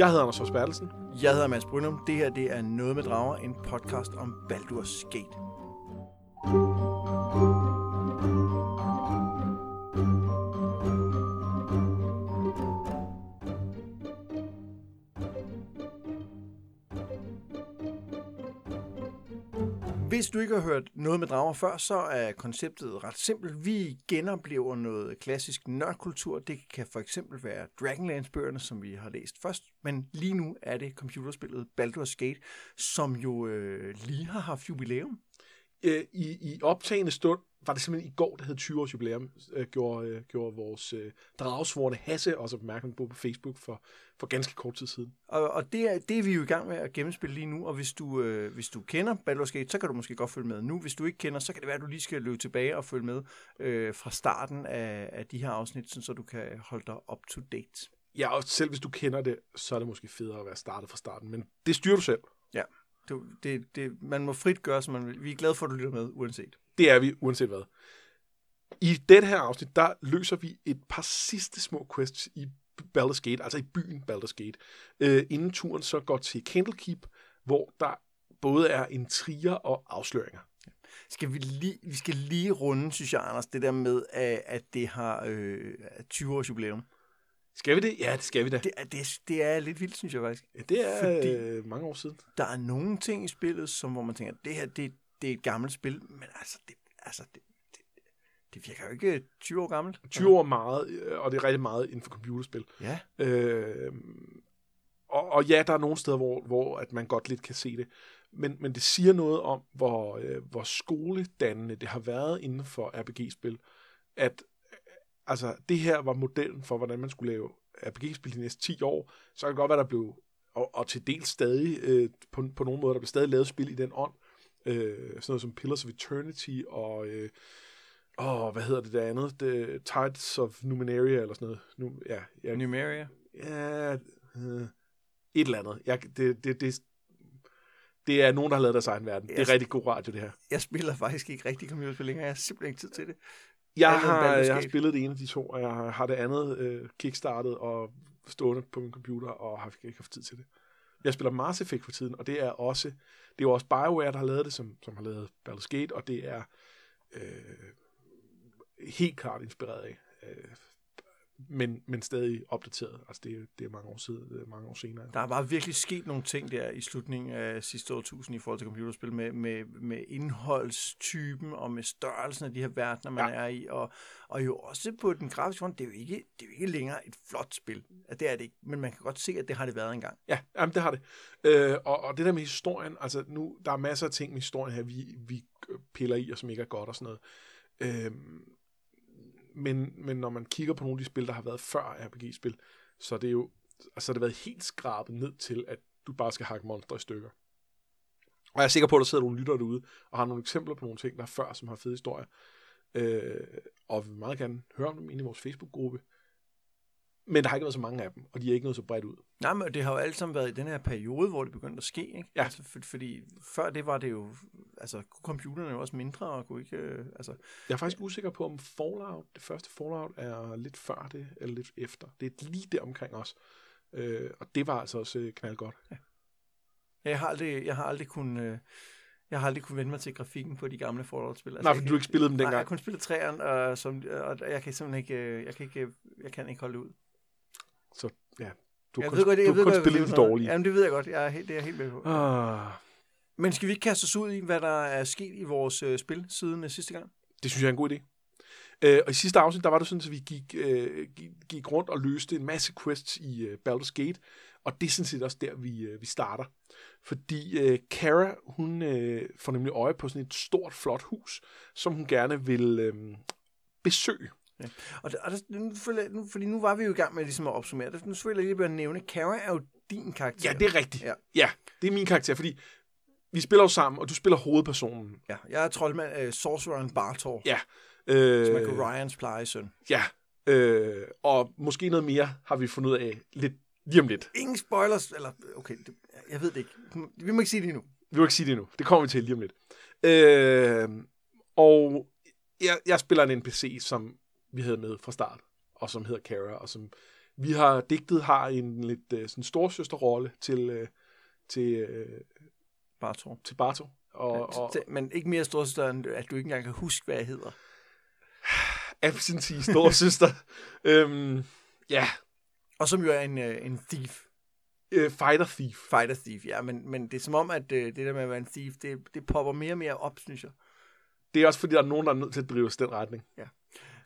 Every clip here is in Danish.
Jeg hedder Anders Hors Bertelsen. Jeg hedder Mads Brynum. Det her det er Noget med Drager, en podcast om Baldur's Gate. Hvis du ikke har hørt noget med drager før, så er konceptet ret simpelt. Vi genoplever noget klassisk nørdkultur. Det kan for eksempel være Dragonlance-bøgerne, som vi har læst først. Men lige nu er det computerspillet Baldur's Gate, som jo øh, lige har haft jubilæum. Øh, I, I optagende stund var det simpelthen i går, der hed 20 års jubilæum, øh, gjorde, øh, gjorde vores øh, dragsvorne Hasse også opmærksom på på Facebook for, for ganske kort tid siden. Og, og det, er, det er vi jo i gang med at gennemspille lige nu, og hvis du, øh, hvis du kender Baldur's Gate, så kan du måske godt følge med nu. Hvis du ikke kender, så kan det være, at du lige skal løbe tilbage og følge med øh, fra starten af, af de her afsnit, så du kan holde dig up to date. Ja, og selv hvis du kender det, så er det måske federe at være startet fra starten, men det styrer du selv. Ja, du, det, det, man må frit gøre, som man vil. Vi er glade for, at du lytter med, uanset. Det er vi, uanset hvad. I det her afsnit, der løser vi et par sidste små quests i Baldur's Gate, altså i byen Baldur's Gate, øh, inden turen så går til Candlekeep, hvor der både er intriger og afsløringer. Skal vi, lige, vi skal lige runde, synes jeg, Anders, det der med, at, det har øh, 20 års jubilæum. Skal vi det? Ja, det skal vi da. Det, er- det, det er lidt vildt, synes jeg faktisk. Ja, det er Fordi- øh, mange år siden. Der er nogle ting i spillet, som, hvor man tænker, det her det, det er et gammelt spil, men altså, det, altså det, det, det virker jo ikke 20 år gammelt. 20 år meget, øh, og det er rigtig meget inden for computerspil. Ja, Øh, og, og ja, der er nogle steder, hvor, hvor at man godt lidt kan se det. Men, men det siger noget om, hvor, øh, hvor skoledannende det har været inden for RPG-spil. At øh, altså, det her var modellen for, hvordan man skulle lave RPG-spil de næste 10 år. Så kan det godt være, der blev, og, og til dels stadig, øh, på, på nogle måder, der blev stadig lavet spil i den ånd. Øh, sådan noget som Pillars of Eternity og... Øh, Åh, hvad hedder det der andet? The Tides of Numenaria eller sådan noget. Nu, ja, jeg, Numeria. Ja, øh, et eller andet. Jeg, det, det, det, det er nogen, der har lavet deres egen verden. Det er rigtig god radio, det her. Jeg spiller faktisk ikke rigtig computerspil længere. Jeg har simpelthen ikke tid til det. Jeg end har, jeg har spillet det ene af de to, og jeg har, det andet øh, kickstartet og stående på min computer, og har ikke haft tid til det. Jeg spiller Mars Effect for tiden, og det er også, er jo også BioWare, der har lavet det, som, som har lavet Baldur's Gate, og det er øh, helt klart inspireret af. Øh, men, men stadig opdateret. Altså det, er- det er mange år siden, mange år senere. Der er bare virkelig sket nogle ting der i slutningen af sidste årtusind i forhold til computerspil med, med, med indholdstypen og med størrelsen af de her verdener, man Ja. er i. Og, og jo også på den grafiske front, det er jo ikke, det er jo ikke længere et flot spil. Ja, Det er det ikke, men man kan godt se, at det har det været engang. Ja, jamen, det har det. Øh, og, og det der med historien, altså nu, der er masser af ting med historien her, vi, vi piller i, og som ikke er godt og sådan noget. Øh, men, men når man kigger på nogle af de spil, der har været før RPG-spil, så er det jo, altså har været helt skrabet ned til, at du bare skal hakke monster i stykker. Og jeg er sikker på, at der sidder nogle lytter derude, og har nogle eksempler på nogle ting, der er før, som har fede historier. Øh, og vi vil meget gerne høre om dem inde i vores Facebook-gruppe. Men der har ikke været så mange af dem, og de er ikke nået så bredt ud. Nej, men det har jo alt sammen været i den her periode, hvor det begyndte at ske. Ikke? Ja. Altså, for, fordi før det var det jo, altså computerne jo også mindre, og kunne ikke, øh, altså, Jeg er faktisk usikker på, om Fallout, det første Fallout, er lidt før det, eller lidt efter. Det er lige der omkring os. Øh, og det var altså også øh, knaldgodt. jeg har aldrig, jeg har aldrig kunnet, øh, jeg har aldrig kunnet vende mig til grafikken på de gamle Fallout-spil. Altså, Nej, kan- du ikke spillede dem Nej, jeg har dengang. kun spillet træerne, og, som, og jeg kan simpelthen ikke, øh, jeg kan ikke, øh, jeg kan ikke holde ud. Ja, du har jeg kun, ved godt, jeg du er. dårlige. Jamen, det ved jeg godt. Jeg er helt, det er jeg helt med på. Ah, Men skal vi ikke kaste os ud i, hvad der er sket i vores øh, spil siden øh, sidste gang? det synes jeg er en god idé. Øh, og i sidste afsnit, der var det sådan, at vi gik, øh, gik, gik rundt og løste en masse quests i øh, Baldur's Gate, og det er sådan set også der, vi, øh, vi starter. Fordi øh, Kara, hun øh, får nemlig øje på sådan et stort, flot hus, som hun gerne vil øh, besøge. Og, der, og der, nu, føler, nu, fordi nu var vi jo i gang med ligesom at opsummere det. Nu føler jeg lige at nævne, Kara er jo din karakter. Ja, det er rigtigt. Ja. ja, det er min karakter, fordi vi spiller jo sammen, og du spiller hovedpersonen. Ja, jeg er troldmand, øh, sorcereren Bartor, Ja. som er Øh, Ryans plejesøn. ja. Øh, og måske noget mere har vi fundet ud af lidt lige om lidt. Ingen spoilers, eller okay, det, jeg ved det ikke. Vi må ikke sige det endnu. Vi vil ikke sige det nu. Det kommer vi til lige om lidt. Øh, og jeg, jeg spiller en NPC, som vi havde med fra start, og som hedder Kara, og som Vi har, digtet har en lidt øh, sådan storsøsterrolle til, øh, til, øh, Bartro. til Barto. Og, Ja, og, Men ikke mere storsøster, end at du ikke engang kan huske, hvad jeg hedder. absentee storsøster. øhm, ja, Og som jo er en, øh, en thief. øh, fighter thief. Fighter thief, ja. Men, men det er som om, at øh, det der med at være en thief, det, det popper mere og mere op, synes jeg. Det er også fordi, der er nogen, der er nødt til at drive os den retning.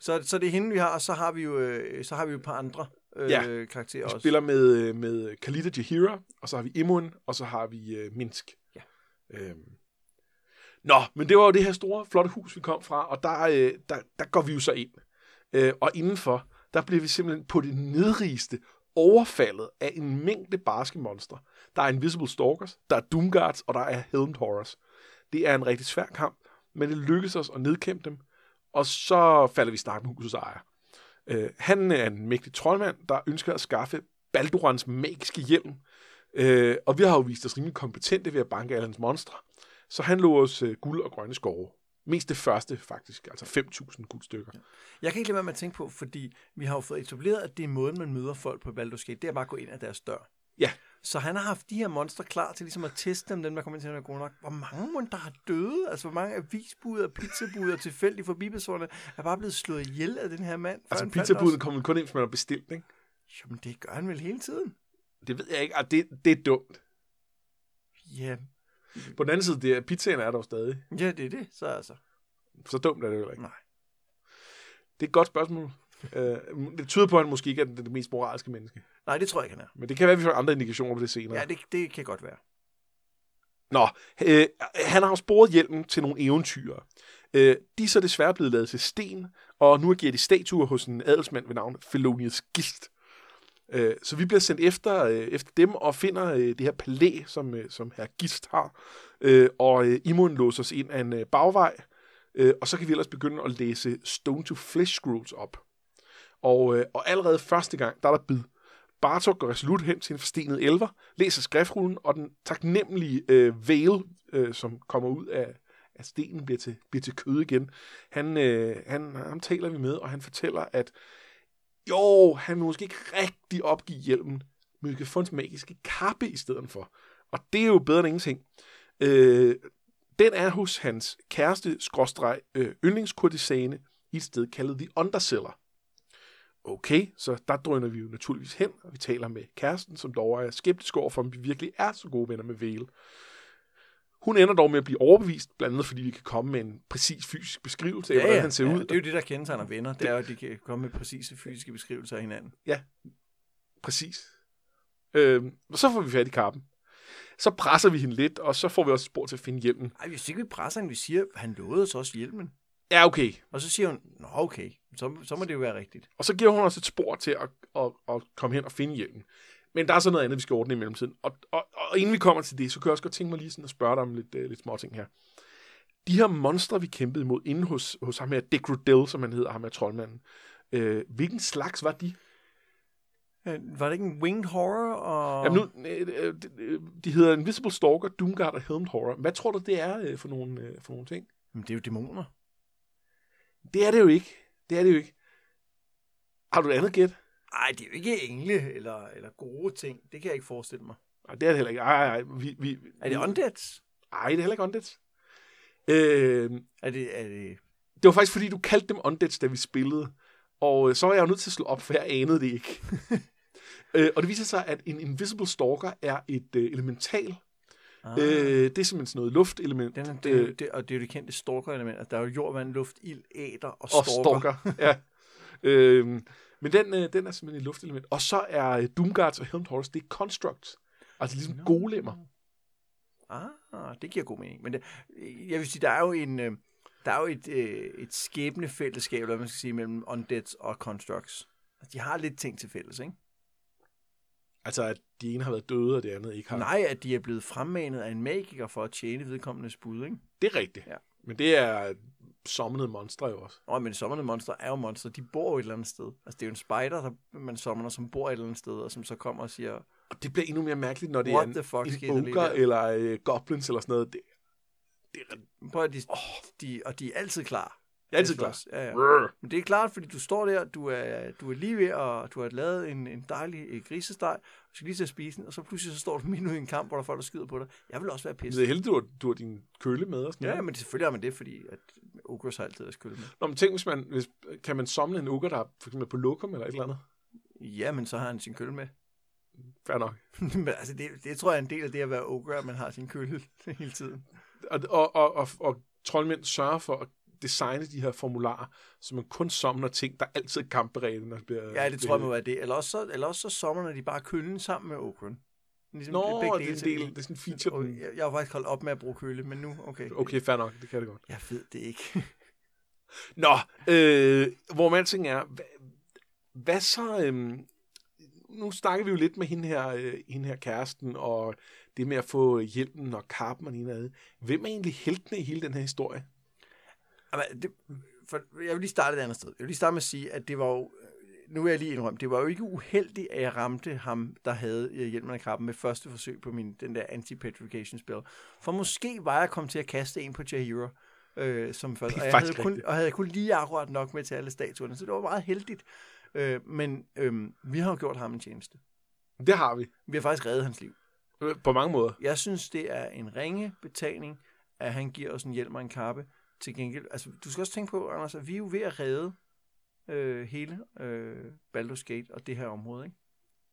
Så, så det er hende, vi har, og så har vi jo, øh, så har vi jo et par andre øh, Ja. karakterer Vi også. spiller med, øh, med Khalida Jahira, og så har vi Imun, og så har vi øh, Minsk. Ja. Øhm. Nå, men det var jo det her store, flotte hus, vi kom fra, og der, øh, der, der går vi jo så ind. Øh, og indenfor, der bliver vi simpelthen på det nedrigeste overfaldet af en mængde barske monstre. Der er Invisible Stalkers, der er Doomguards, og der er Helmed Horrors. Det er en rigtig svær kamp, men det lykkes os at nedkæmpe dem, og så falder vi snak med husets ejer. Øh, han er en mægtig troldmand, der ønsker at skaffe Baldurans magiske hjelm. Øh, og vi har jo vist os rimelig kompetente ved at banke alle hans monstre. Så han lå os øh, guld og grønne skove. Mest det første, faktisk. Altså 5.000 guldstykker. Jeg kan ikke lade være med at tænke på, fordi vi har jo fået etableret, at det er måden, man møder folk på Baldur's Gate. Det er bare at gå ind ad deres dør. Ja. Så han har haft de her monster klar til ligesom at teste dem, dem der kommer ind til at være gode nok. Hvor mange mon, der har døde? Altså, hvor mange avisbuder, pizzabuder, tilfældige forbipersonerne er bare blevet slået ihjel af den her mand? Altså pizzabuden kommer kun ind, hvis man har bestilt, ikke? Jamen, det gør han vel hele tiden. Det ved jeg ikke. Ah, det, det er dumt. Ja, På den anden side, det er, pizzaen er der jo stadig. ja det er det. Så altså. Så dumt er det jo ikke. Nej. Det er et godt spørgsmål. Øh, det tyder på, at han måske ikke er det mest moralske menneske. Nej, det tror jeg ikke, han er. Men det kan være, at vi får andre indikationer på det senere. Ja, det, det kan godt være. Nå, øh, han har sporet hjelmen til nogle eventyr. Øh, de er så desværre blevet lavet til sten, og nu giver de statuer hos en adelsmand ved navn Felonius Gist. Øh, så vi bliver sendt efter, øh, efter dem og finder øh, det her palæ, som, øh, som herr Gist har. Øh, og øh, Imon låser os ind af en øh, bagvej, øh, og så kan vi ellers begynde at læse Stone to Flesh Scrolls op. Og, øh, og allerede første gang, der er der bid. Bartok går resolut hen til en forstenet elver, læser skriftrullen, og den taknemmelige øh, Vale, øh, som kommer ud af, af stenen, bliver til, bliver til kød igen. Han, øh, han, ham taler vi med, og han fortæller, at jo, han vil måske ikke rigtig opgive hjelmen, men vi kan få en magiske kappe i stedet for. Og det er jo bedre end ingenting. Øh, den er hos hans kæreste, skråstreg, øh, yndlingskurtisane, i et sted kaldet The Underseller. Okay, så der drøner vi jo naturligvis hen, og vi taler med kæresten, som dog er skeptisk over for, om vi virkelig er så gode venner med Vale. Hun ender dog med at blive overbevist, blandt andet fordi vi kan komme med en præcis fysisk beskrivelse af, hvordan han ser ja, ud. det er jo det, der kendetegner venner. Det er jo, at de kan komme med præcise fysiske beskrivelser af hinanden. Præcis. Øh, og så får vi fat i kappen. Så presser vi hende lidt, og så får vi også spor til at finde hjelmen. Ej, hvis ikke vi presser hende, vi siger, at han lovede os også hjelmen. Ja, okay. Og så siger hun, nå okay, så, så må det jo være rigtigt. Og så giver hun os et spor til at, at, at komme hen og finde hjelmen. Men der er så noget andet, vi skal ordne i mellemtiden. Og, og, og inden vi kommer til det, så kan jeg også godt tænke mig lige sådan at spørge dig om lidt, uh, lidt små ting her. De her monstre, vi kæmpede imod inde hos, hos ham her, Dick som han hedder, ham her troldmanden. Øh, hvilken slags var de? Øh, Var det ikke en winged horror? Og... Jamen nu, øh, øh, de- de hedder Invisible Stalker, Doomguard og Helmed Horror. Hvad tror du, det er for nogle, for nogle ting? Men det er jo dæmoner. Det er det jo ikke. Det er det jo ikke. Har du et andet gæt? Nej, det er jo ikke engle eller, eller gode ting. Det kan jeg ikke forestille mig. Nej, det er det heller ikke. Ej, ej. Vi, vi, Er det undeads? Ej, det er heller ikke undeads. Øh, Er det, er det... det var faktisk, fordi du kaldte dem undeads, da vi spillede. Og øh, så var jeg jo nødt til at slå op, for jeg anede det ikke. øh, og det viser sig, at en Invisible Stalker er et øh, elemental. Ah, Øh, det er simpelthen sådan noget luftelement. den er, det, øh, det, og det er jo det kendte stalker-element. Altså, der er jo jord, vand, luft, ild, æder og og stalker. stalker. ja. øhm, men den, øh, den er simpelthen et luftelement. Og så er øh, Doomguards og Helmed Horrors, det er constructs. Altså ligesom Nå. golemmer. Ah, det giver god mening. Men det, jeg vil sige, der er jo en... øh, Der er jo et, øh, et skæbnefællesskab, eller hvad man skal sige, mellem undeads og constructs. Altså, de har lidt ting til fælles, ikke? Altså at de ene har været døde, og det andet ikke har. Nej, at de er blevet fremmanet af en magiker for at tjene vedkommendes bud, ikke? Det er rigtigt. Ja. Men det er sommenede monstre jo også. Nå, men sommerne monster er jo monster. De bor jo et eller andet sted. Altså, det er jo en spider, der man sommer, som bor et eller andet sted, og som så kommer og siger, Og det bliver endnu mere mærkeligt, når det What er the fuck en, en ogre eller øh, goblins eller sådan noget. Det, det er, prøv de, de, og de er altid klar. Er altid til klar. at slås. Ja, ja. Men det er klart, fordi du står der, du er, du er lige ved, og du har lavet en, en dejlig øh, grisesteg, du skal lige til at spise den, og så pludselig så står du midt ude i en kamp, hvor der er folk, der skyder på dig. Jeg vil også være Det pisset. er heldigt, du har, du har din køle med og sådan Ja, noget. men selvfølgelig har man det, fordi at Ogres har altid været skyldig med. Nå, men tænk, hvis man, hvis, kan man samle en uger, der er for eksempel på lokum eller et eller andet? Ja, men så har han sin kølle med. Fair nok. men altså, det, det tror jeg er en del af det at være ogre, at man har sin kølle hele tiden. Og, og, og, og, og troldmænd sørger for at designe de her formularer, så man kun somner ting, der altid er kampberedte, når det bliver... Ja, det tror jeg må være det. Eller også så, eller også så sommer de bare køllen sammen med ogren. Ligesom Nå, begge det er en del, det er sådan en feature. Den- Jeg, jeg har faktisk holdt op med at bruge kølle, men nu, okay. Okay, fair nok, det kan det godt. Jeg ved det ikke. Nå, øh, hvor man ting er, hvad, hvad så, øhm, nu snakker vi jo lidt med hende her, øh, hende her kæresten, og det med at få hjælpen og kappen og det det andet. Hvem er egentlig heltene i hele den her historie? Det, for, jeg vil lige starte et andet sted. Jeg vil lige starte med at sige, at det var jo, nu vil jeg lige indrømme, det var jo ikke uheldigt, at jeg ramte ham, der havde øh, hjelmen af kappen med første forsøg på min, den der anti-petrification spil. For måske var jeg kommet til at kaste en på Jahira, øh, som først, er og, jeg havde kun, og havde kun lige akkurat nok med til alle statuerne, så det var meget heldigt. Øh, men øh, vi har jo gjort ham en tjeneste. Det har vi, Vi har faktisk reddet hans liv. på mange måder. Jeg synes, det er en ringe betaling, at han giver os en hjelm og en kappe. Til gengæld, altså, du skal også tænke på, Anders, at vi er jo ved at redde øh, hele øh, Baldur's Gate og det her område. Ikke?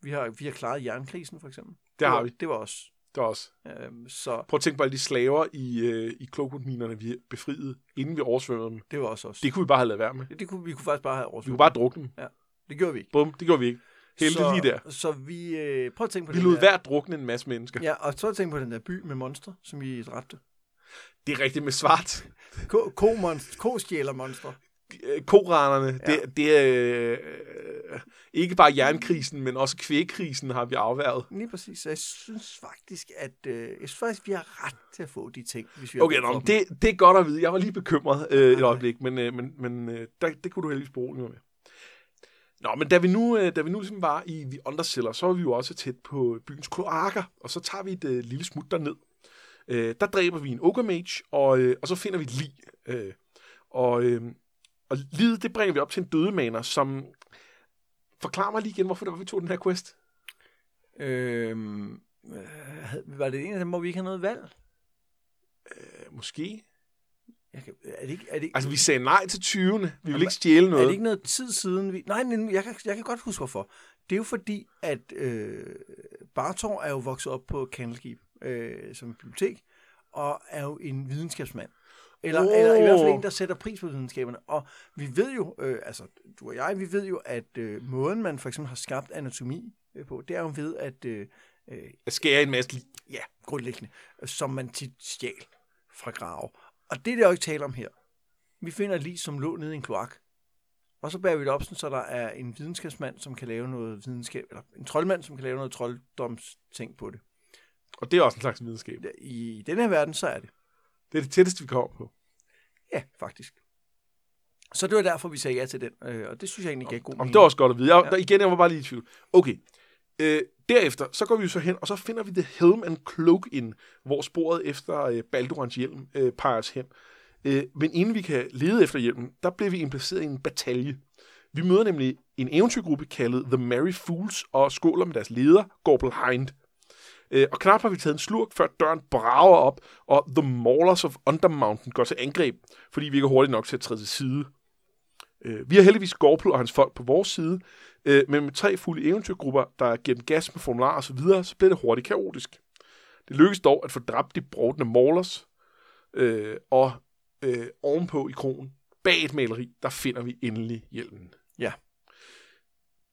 Vi, har, vi har klaret jernkrisen, for eksempel. Det har var, vi. Det var os. Det er også. Øhm, så Prøv at tænke på alle de slaver i, øh, i Cloakwood-minerne, vi befriede, inden vi oversvømmede dem. det var også os. Det kunne vi bare have lavet være med. det, det kunne, vi kunne faktisk bare have Vi kunne oversvømmet. bare drukne dem. Det gjorde vi ikke. Bum, det gjorde vi ikke. Heldigt så, lige der. Så vi... Øh, prøv at tænke på Vi den lod der, hver drukne en masse mennesker. Ja, og så tænke på den der by med monstre, som vi dræbte. Det er rigtigt med svart. Ko- Ko-monst- Ko-stjæler-monstre. Øh, Koranerne, Ja. det, det er øh, ikke bare jernkrisen, men også kvægkrisen har vi afværget. Lige præcis. Så jeg synes faktisk, at øh, jeg synes faktisk, vi har ret til at få de ting, hvis vi har Okay, nå, det, det er godt at vide. Jeg var lige bekymret øh, et øjeblik, men, øh, men, men øh, der, det kunne du heldigvis mig med. Nå, men da vi nu, øh, da vi nu ligesom var i The Undercellar, så var vi jo også tæt på byens kloakker, og så tager vi et øh, lille smut derned. Øh, der dræber vi en ogre mage, og, øh, og så finder vi et lig. Øh, og, øh, og liget, det bringer vi op til en dødemaner, som... Forklar mig lige igen, hvorfor det var, vi tog den her quest. Øhm, øh, havde- var det en af dem, hvor vi ikke har noget valg? Øh, måske. Jeg kan, er det ikke, er det, ikke, Altså, vi sagde nej til 20'erne. Vi vil ikke stjæle er noget. det ikke noget tid siden? Vi, nej, nej, jeg kan, jeg kan godt huske, hvorfor. Det er jo fordi, at øh, Bartor er jo vokset op på Candlekeep øh, som bibliotek, og er jo en videnskabsmand. Eller, oh. eller i hvert fald en, der sætter pris på videnskaberne. Og vi ved jo, øh, altså du og jeg, vi ved jo, at øh, måden, man for eksempel har skabt anatomi øh, på, det er jo ved, at øh, øh, Jeg skærer en masse ja, grundlæggende, som man tit stjal fra grave. Og det er det jo ikke tale om her. Vi finder et lig, som lå nede i en kloak. Og så bærer vi det op, så der er en videnskabsmand, som kan lave noget videnskab, eller en troldmand, som kan lave noget trolddomsting på det. Og det er også en slags videnskab. I den her verden, så er det. Det er det tætteste, vi kommer på. Ja, faktisk. Så det var derfor, vi sagde ja til den, øh, og det synes jeg egentlig gav god Om mening. det er også godt at vide. Jeg, Ja. der, igen, jeg var bare lige i tvivl. Okay. Øh, derefter, så går vi jo så hen, og så finder vi The Helm and Cloak ind, hvor sporet efter øh, Baldurans hjelm øh, peger os hen. Øh, men inden vi kan lede efter hjelmen, der bliver vi indplaceret i en batalje. Vi møder nemlig en eventyrgruppe kaldet The Merry Fools, og skåler med deres leder, Gorbel Hind. Øh, og knap har vi taget en slurk, før døren brager op, og The Maulers of Undermountain går til angreb, fordi vi ikke er hurtigt nok til at træde til side. Øh, vi har heldigvis Gorpel og hans folk på vores side, øh, men med tre fulde eventyrgrupper, der giver den gas med formularer og så videre, så bliver det hurtigt kaotisk. Det lykkes dog at få dræbt de brovdende Maulers, øh, og øh, ovenpå i krogen, bag et maleri, der finder vi endelig hjelmen. Ja.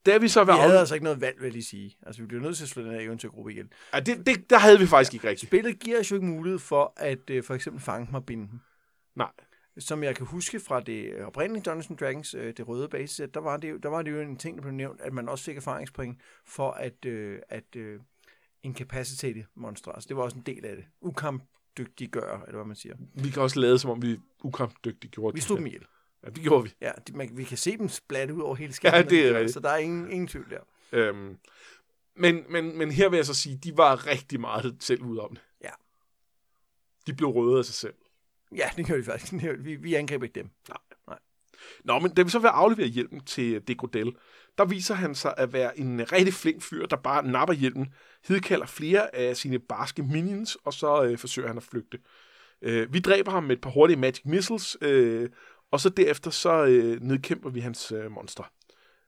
Da vi så Vi var havde altså ikke noget valg, vil jeg lige sige. Altså, vi blev nødt til at slå den her eventyrgruppe ihjel. ja, det, det, der havde vi faktisk ikke rigtigt. Spillet giver os jo ikke mulighed for at øh, for eksempel fange dem og binde dem. Nej. Som jeg kan huske fra det oprindelige Dungeons Dragons, øh, det røde basisæt, der var det, jo, der var det jo en ting, der blev nævnt, at man også fik erfaringspoint for at, øh, at øh, incapacitate monstre. Altså det var også en del af det. Ukampdygtiggøre, eller hvad man siger. Vi kan også lade, som om vi ukampdygtigt gjorde Vi slog dem ihjel. Ja, det gjorde vi. Ja, de, man, vi kan se dem splatte ud over hele skærmen. Ja, det de er rigtigt. Så der er ingen, ingen tvivl der. Øhm, men, men, men her vil jeg så sige, de var rigtig meget selv ud om det. Ja. De blev røde af sig selv. Ja, det gør vi faktisk. Vi, vi angreb ikke dem. Nej. Nej. Nå, men da vi så vil aflevere hjelmen til Degodel, der viser han sig at være en rigtig flink fyr, der bare napper hjelmen, hidkalder flere af sine barske minions, og så øh, forsøger han at flygte. Øh, vi dræber ham med et par hurtige magic missiles, øh, og så derefter så øh, nedkæmper vi hans øh, monster.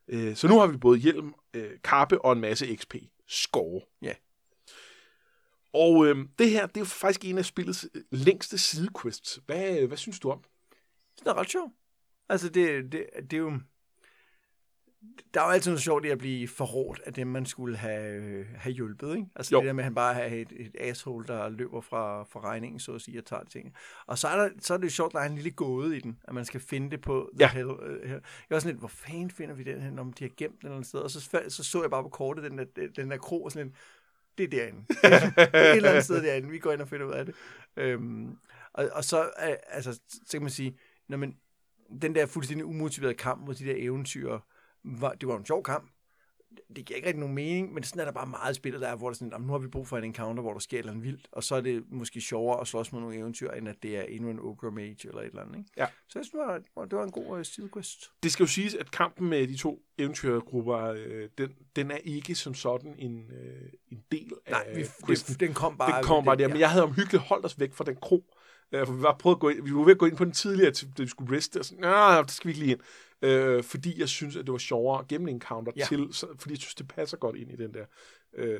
Øh, så nu har vi både hjelm, øh, kappe og en masse XP. Skove. Ja. Og øh, det her, det er jo faktisk en af spillets øh, længste sidequests. Hvad, hvad synes du om? Det er ret sjovt. Altså, det, det, det er jo... Der er jo altid noget sjovt i at blive forrådt af dem, man skulle have, have hjulpet. Ikke? Altså Jo. det der med, at han bare har et, et asshole, der løber fra, fra regningen, så at sige, og tager ting. Og så er, der, så er det jo sjovt, at der er en lille gåde i den, at man skal finde det på Ja. Hell. Uh. Jeg var sådan lidt, hvor fanden finder vi den her, om de har gemt den eller sted? Og så, fa- så så jeg bare på kortet, den der, den der kro, og sådan lidt, det er derinde. Det er et eller andet sted derinde. Vi går ind og finder ud af det. Øhm, og, og så, øh, altså, så kan man sige, når man, den der fuldstændig umotiverede kamp mod de der eventyr, var, det var en sjov kamp. Det giver ikke rigtig nogen mening, men sådan er der bare meget spillet der, er, hvor der sådan, "Jamen, nu har vi brug for en encounter, hvor der sker et eller andet vildt, og så er det måske sjovere at slås mod nogle eventyr, end at det er endnu en ogre mage eller et eller andet. Ikke? Ja. Så jeg synes, det var, det var- det en god uh, sidequest. Det skal jo siges, at kampen med de to eventyrgrupper, øh, den, den er ikke som sådan en, øh, en del af Nej, vi, questen. det, den kom bare... Den kommer bare der, men jeg havde omhyggeligt holdt os væk fra den kro. Øh, for vi var, prøvet at gå ind, vi var ved at gå ind på den tidligere, da vi skulle reste, og sådan, nej, det skal vi ikke lige ind. Øh, fordi jeg synes, at det var sjovere en encounter Ja. til, så, fordi jeg synes, det passer godt ind i den der. Øh,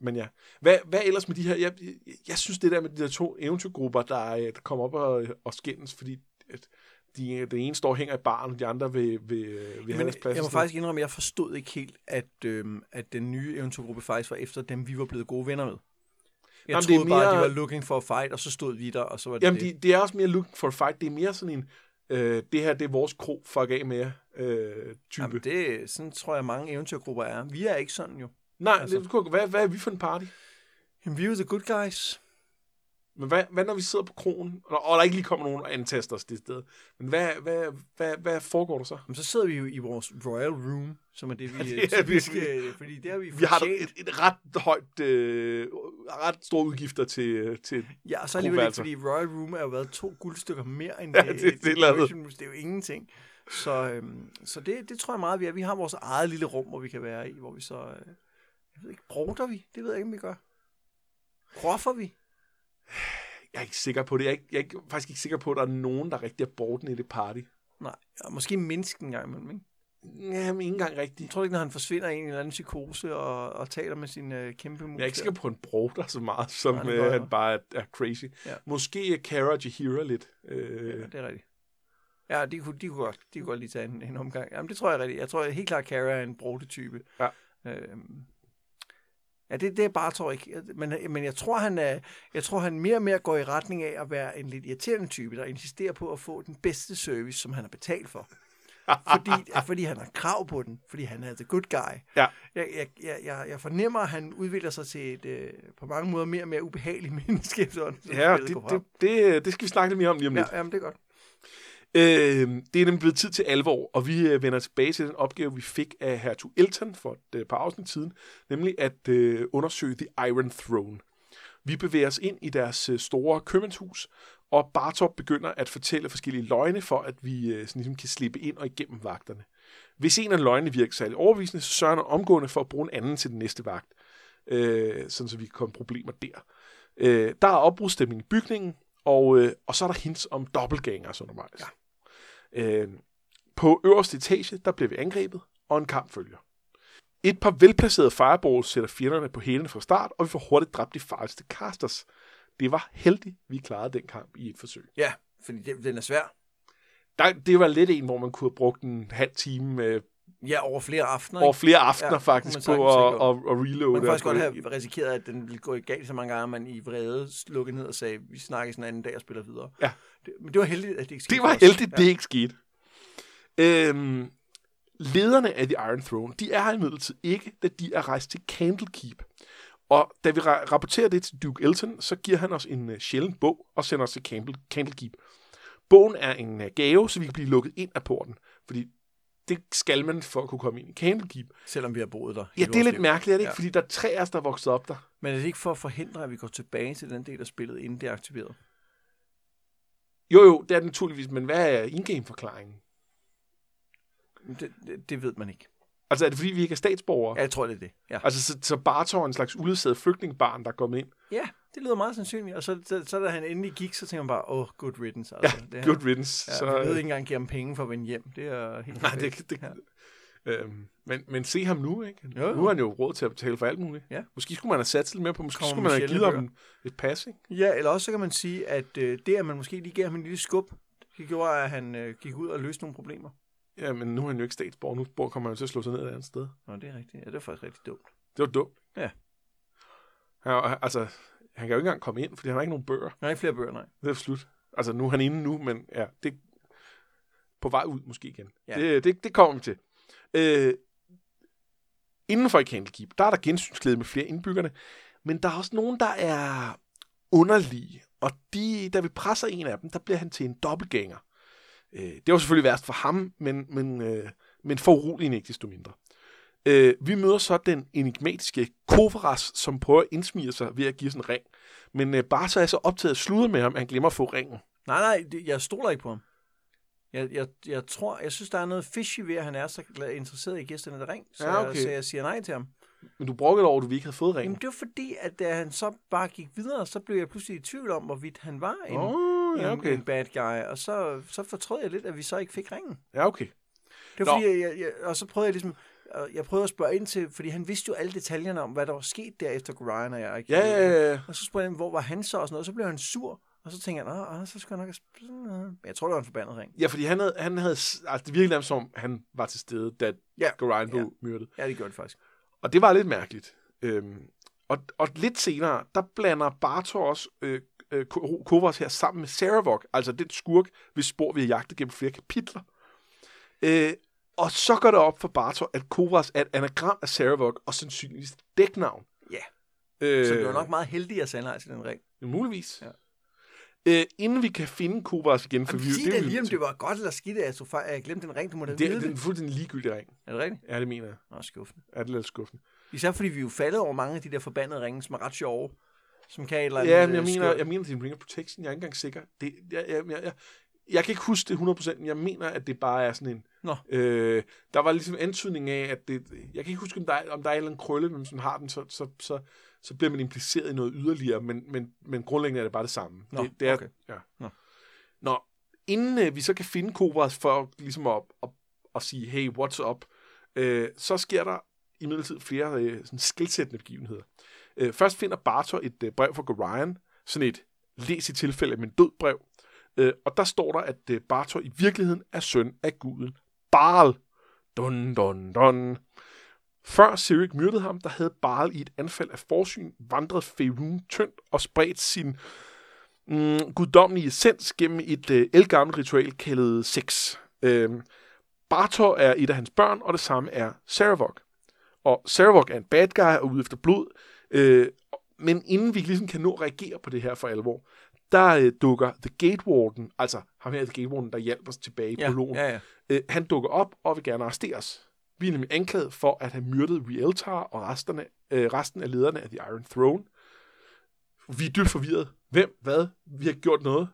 men ja, hvad, hvad ellers med de her, jeg, jeg, jeg synes det der med de der to eventyrgrupper, der, der kommer op og, og skændes, fordi at de, den ene står og hænger i baren, og de andre vil, vil, vil have Men deres plads. jeg må faktisk indrømme, at jeg forstod ikke helt, at, øhm, at den nye eventyrgruppe faktisk var efter dem, vi var blevet gode venner med. Jeg Jamen, det er troede bare, de mere- var looking for a fight, og så stod vi der, og så var det Jamen, det. de, det er også mere looking for a fight. Det er mere sådan en, øh, det her, det er vores kro, fuck af med jer, øh, type. Jamen, det, sådan tror jeg, mange eventyrgrupper er. Vi er ikke sådan jo. Nej, altså- det, kunne- hvad, hvad er vi for en party? Jamen, vi er the good guys. Men hvad, hvad når vi sidder på kronen, og, og der ikke lige kommer nogen og antaster os det sted? Men hvad, hvad, hvad, hvad foregår der så? Jamen, så sidder vi jo i vores royal room, som er det, vi Ja, det er typisk, vi- øh, fordi det har vi Vi har et, et ret højt, øh, ret store udgifter til, til Ja, og så alligevel ikke, fordi Royal Room er jo været to guldstykker mere end Ja, det, det- det er. Det er jo ingenting. Så, øhm, så det, det tror jeg meget, vi er. Vi har vores eget lille rum, hvor vi kan være i, hvor vi så... Øh, jeg ved ikke, broder vi? Det ved jeg ikke, om vi gør. Roffer vi? Jeg er ikke sikker på det. Jeg er, ikke, jeg er ikke, faktisk ikke sikker på, at der er nogen, der rigtig er borten i det party. Nej, og måske mennesken en gang imellem, ikke? Jamen, ikke engang Jeg rigtigt. tror ikke, når han forsvinder i en eller anden psykose og, og taler med sin øh, kæmpe mus. Jeg er ikke sikker på, at han broder så meget, som Nej, øh, jeg han bare er, er crazy. Ja. Måske er Kara Jahira lidt. Øh, Ja, det er rigtigt. Ja, de kunne, de kunne, godt, de kunne godt lige tage en, en omgang. Jamen, det tror jeg rigtigt. Jeg tror helt klart, at Kara er en prototype. Ja. Øhm, ja, det, det er bare, tror jeg ikke. Men, men jeg tror, han er, jeg tror, han mere og mere går i retning af at være en lidt irriterende type, der insisterer på at få den bedste service, som han har betalt for. fordi, fordi han har krav på den, fordi han er the good guy. Ja. Jeg, jeg, jeg, jeg, fornemmer, at han udvikler sig til et øh, på mange måder mere og mere ubehageligt menneske. Sådan, ja, det, det, det, det skal vi snakke lidt mere om lige om lidt. ja, jamen, det er godt. Øh, det er nemlig blevet tid til alvor, og vi øh, vender tilbage til den opgave, vi fik af hertug Elton for et øh, par afsnit siden, nemlig at øh, undersøge The Iron Throne. Vi bevæger os ind i deres øh, store købmandshus, og Bartop begynder at fortælle forskellige løgne, for at vi øh, sådan ligesom kan slippe ind og igennem vagterne. Hvis en af løgnene virker særlig overbevisende, så sørger han omgående for at bruge en anden til den næste vagt, øh, sådan så vi kan komme problemer der. Øh, der er opbrudstemning i bygningen, og, øh, og så er der hints om dobbeltgangers undervejs. Ja. Øh, på øverste etage, der bliver vi angrebet, og en kamp følger. Et par velplacerede fireballs sætter fjenderne på hælene fra start, og vi får hurtigt dræbt de farligste casters. Det var heldigt, vi klarede den kamp i et forsøg. Ja, fordi det, den er svær. Der, det var lidt en, hvor man kunne have brugt en halv time øh, Ja, over flere aftener. over flere aftener Ja, ja, faktisk kunne på at, at, at reloade. Man kan faktisk godt have risikeret, at den ville gå i galt så mange gange, at man i vrede slukkede ned og sagde, vi snakkes en anden dag og spiller videre. Ja. Det, men det var heldigt, at det ikke skete Det var heldigt, det ikke skete. Øhm, lederne af The Iron Throne, de er her imidlertid ikke, da de er rejst til Candlekeep. Og da vi ra- rapporterer det til Duke Elton, så giver han os en uh, sjælden bog og sender os til Candle- Candlekeep. Bogen er en uh, gave, så vi kan blive lukket ind af porten. Fordi det skal man for at kunne komme ind i Candlekeep. Selvom vi har boet der. Ja, det er lidt liv. mærkeligt, er det ikke? Ja. Fordi der er tre af os, der er vokset op der. Men er det ikke for at forhindre, at vi går tilbage til den del af spillet, inden det er aktiveret? Jo, jo, det er det naturligvis, men hvad er in-game-forklaringen? Det, det, det ved man ikke. Altså, er det fordi, vi ikke er statsborgere? Ja, jeg tror, det er det. Ja, Altså, så, så Bartor er en slags uledsaget flygtningebarn, der er kommet ind. ja det lyder meget sandsynligt. Og så, så, så da han endelig gik, så tænker man bare, åh, oh, good riddance. Altså, Ja, det good riddance. Ja, så, vi ved ikke engang give ham penge for at vende hjem. Det er helt Nej, perfekt. det, det, Ja. øhm, men, men se ham nu, ikke? Jo, jo. Nu har han jo råd til at betale for alt muligt. Ja. Måske skulle man have sat lidt mere på, måske Kommer skulle man have givet ham et pas, ikke? Ja, eller også så kan man sige, at øh, det, at man måske lige gav ham en lille skub, det gjorde, at han øh, gik ud og løste nogle problemer. Ja, men nu er han jo ikke statsborger. Nu kommer han jo til at slå sig ned et andet sted. Nå, det er rigtigt. Ja, det er faktisk rigtig dumt. Det var dumt. Ja. Er- altså, han kan jo ikke engang komme ind, fordi han har ikke nogen bøger. Der er ikke flere bøger, nej. Det er slut. Altså, nu er han inde nu, men ja, det er på vej ud måske igen. Ja. Det, det, det kommer vi til. Øh, inden for i Candlekeep, der er der gensynsglæde med flere indbyggerne, men der er også nogen, der er underlige, og de, da vi presser en af dem, der bliver han til en dobbeltgænger. Øh, det var selvfølgelig værst for ham, men, men, øh, men for uroligende ikke desto mindre. Øh, vi møder så den enigmatiske Kovaras, som prøver at indsmige sig ved at give os en ring. Men øh, Barca er så optaget af sludre med ham, at han glemmer at få ringen. Nej, nej, det, jeg stoler ikke på ham. Jeg, jeg, jeg tror, jeg synes, der er noget fishy ved, at han er så interesseret i gæsterne der ring. Så, Ja, okay. jeg, så jeg siger nej til ham. Men du brokkede over, at du ikke havde fået Jamen, ringen. det var fordi, at da han så bare gik videre, så blev jeg pludselig i tvivl om, hvorvidt han var en, oh, ja, en, okay. en bad guy. Og så, så fortrød jeg lidt, at vi så ikke fik ringen. Ja, okay. Det var Nå. fordi, jeg, jeg, og så prøvede jeg ligesom, og jeg prøvede at spørge ind til, fordi han vidste jo alle detaljerne om, hvad der var sket der efter Ryan og jeg. Ikke? Ja, ja, ja. Og så spurgte jeg, hvor var han så og sådan noget, og så blev han sur. Og så tænkte jeg, åh, så skal jeg nok have sp- sådan noget." Men jeg tror, det var en forbandet ring. Ja, fordi han havde, han havde, altså det virkede nærmest som, om, han var til stede, da Ja. Gorion blev Ja. myrdet. Ja, det gjorde det faktisk. Og det var lidt mærkeligt. Øhm, og, og lidt senere, der blander Bartor også øh, øh, Ko- Kovras her sammen med Saravok, altså den skurk, hvis spor vi har jagtet gennem flere kapitler. Øh, og så går det op for Bartor, at Kovras er et anagram af Saravok, og sandsynligvis dæknavn. Ja. Øh, Så det var nok meget heldigt at sende til den ring. Muligvis. Ja. Øh, inden vi kan finde Kovras igen, for Jamen, vi, sig det, det er lige, om det var godt eller skidt, at jeg, jeg glemte den ring. Du må da det, vide det, det. er en fuldstændig ligegyldig ring. Er det rigtigt? Ja, det mener jeg. Nå, skuffende. Er det lidt skuffende? Især fordi vi er jo faldet over mange af de der forbandede ringe, som er ret sjove. Som kan et eller andet Ja, men jeg øh, mener, jeg mener, det er ring of protection. Jeg er ikke engang sikker. Det, jeg, jeg, jeg, jeg, jeg kan ikke huske det 100%, men jeg mener, at det bare er sådan en... Nå. Øh, der var ligesom antydning af, at det... Jeg kan ikke huske, om der er, om der er en eller anden krølle, men hvis man har den, så, så, så, så bliver man impliceret i noget yderligere, men, men, men grundlæggende er det bare det samme. Nå, det, det er, okay. ja. Nå. Nå, inden øh, vi så kan finde Cobras for ligesom at, at, at sige, hey, what's up, øh, så sker der imidlertid flere øh, sådan skilsættende begivenheder. Øh, først finder Bartor et øh, brev fra Gorion, sådan et læs i tilfælde min død brev, øh, og der står der, at øh, Bartor i virkeligheden er søn af guden Baal. Dun, dun, dun. Før Sirik myrdede ham, der havde Baal i et anfald af forsyn vandret Faerun tyndt og spredt sin mm, guddommelige essens gennem et øh, elgammelt ritual kaldet sex. Øh, Bartor er et af hans børn, og det samme er Saravok. Og Saravok er en bad guy og ude efter blod, øh, men inden vi ligesom kan nå at reagere på det her for alvor, der øh, dukker The Gate Warden, altså ham her The Gate Warden, der hjælper os tilbage i Ja, prologen, ja, ja. øh, han dukker op og vil gerne arresteres. Vi er nemlig anklaget for at have myrdet Rieltar og resterne, øh, resten af lederne af The Iron Throne. Vi er dybt forvirret. Hvem? Hvad? Vi har gjort noget.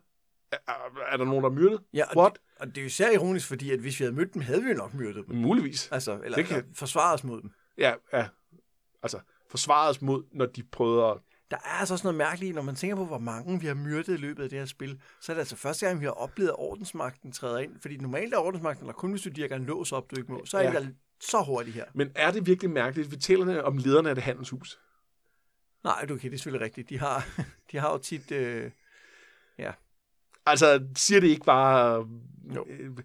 Er, er, er der nogen, der er myrdet? ja og, What? det, og det er jo især ironisk, fordi at hvis vi havde mødt dem, havde vi jo nok myrdet dem. Muligvis. Altså, eller, Det kan- eller forsvaret os mod dem. Ja, ja. Altså, forsvaret os mod, når de prøvede at... Der er altså også noget mærkeligt, når man tænker på, hvor mange vi har myrdet i løbet af det her spil, så er det altså første gang, vi har oplevet, at ordensmagten træder ind. Fordi normalt er ordensmagten, eller kun hvis du dirker en lås op, du ikke må, så er Ja. ja. det så hurtigt her. Men er det virkelig mærkeligt? Vi taler om lederne af det handelshus. Nej, du okay, det er selvfølgelig rigtigt. De har, de har jo tit... Øh, Altså, siger det ikke bare... Jo. Øh,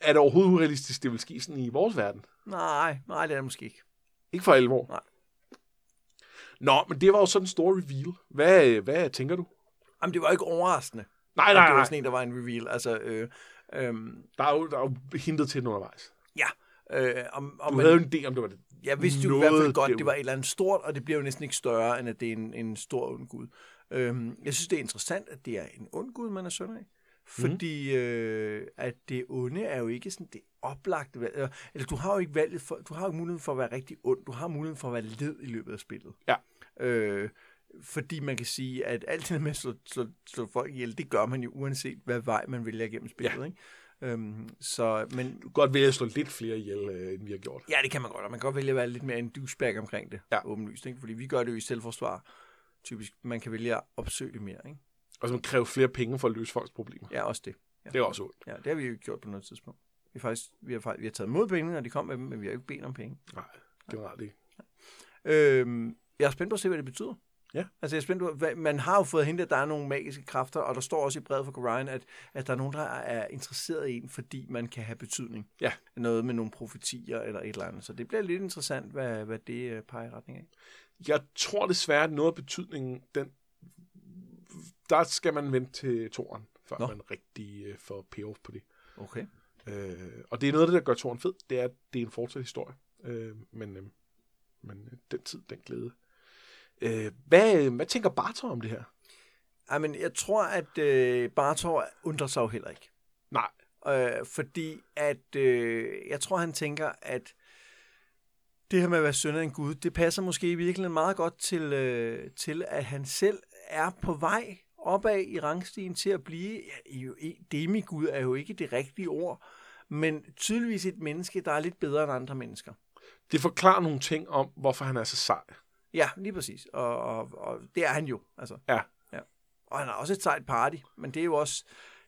er det overhovedet urealistisk, det vil ske sådan i vores verden? nej, nej, det er det måske ikke. Ikke for alvor. Nej. Nå, men det var jo sådan en stor reveal. Hvad, hvad tænker du? Jamen, det var ikke overraskende. Nej, at nej, det var nej. sådan en, der var en reveal. Altså, øh, øh, Der er jo, der er jo hintet til den undervejs. ja. Øh, om, om Du man, havde jo en idé om, det var det. Jeg vidste jo i hvert fald godt, det var et eller andet stort, og det bliver jo næsten ikke større, end at det er en, en stor ond gud. Øhm, jeg synes, det er interessant, at det er en ond gud, man er søn af. Fordi øh, at det onde er jo ikke sådan det oplagte valg. Eller, du har jo ikke valget for, du har jo muligheden for at være rigtig ond. Du har muligheden for at være led i løbet af spillet. Ja. Øh, fordi man kan sige, at alt det med at slå, slå, slå folk ihjel, det gør man jo uanset, hvad vej man vælger gennem spillet. Ja. Ikke? Øhm, så, men Du kan godt vælge at slå lidt flere ihjel, øh, end vi har gjort. ja, det kan man godt, og man kan godt vælge at være lidt mere en douchebag omkring det, Ja. åbenlyst, ikke? fordi vi gør det jo i selvforsvar. Typisk, man kan vælge at opsøge det mere, ikke? Og så man kræver flere penge for at løse folks problemer. Ja, også det. Ja. Det er også ondt. Ja, det har vi jo ikke gjort på noget tidspunkt. Vi har faktisk vi har, vi har taget imod penge, når de kom med dem, men vi har jo ikke bedt om penge. Nej, generelt ikke. Øhm, jeg er spændt på at se, hvad det betyder. Ja. Altså, jeg er spændt på, hvad, man har jo fået hentet, at der er nogle magiske kræfter, og der står også i brevet fra Orion, at, at der er nogen, der er interesseret i en, fordi man kan have betydning. Ja. Noget med nogle profetier eller et eller andet. Så det bliver lidt interessant, hvad, hvad det øh, peger i retning af. Jeg tror desværre, at noget af betydningen, den, der skal man vente til toren, før Nå. Nå. man rigtig øh, får payoff på det. Okay. Øh, og det er noget af det, der gør toren fed, det er, at det er en fortsat historie. Øh, men, øh, men øh, den tid, den glæde. Øh, hvad, hvad tænker Bartor om det her? Ej, men jeg tror, at øh, Bartor undrer sig jo heller ikke. Nej, Øh, fordi at øh, jeg tror, han tænker, at det her med at være søn af en Gud, det passer måske i virkeligheden meget godt til, øh, til at han selv er på vej opad i rangstigen til at blive, ja, demigud er jo ikke det rigtige ord, men tydeligvis et menneske, der er lidt bedre end andre mennesker. det forklarer nogle ting om, hvorfor han er så sej. Ja, lige præcis. Og, og, og det er han jo. Altså. Ja. ja. Og han har også et sejt party, men det er jo også,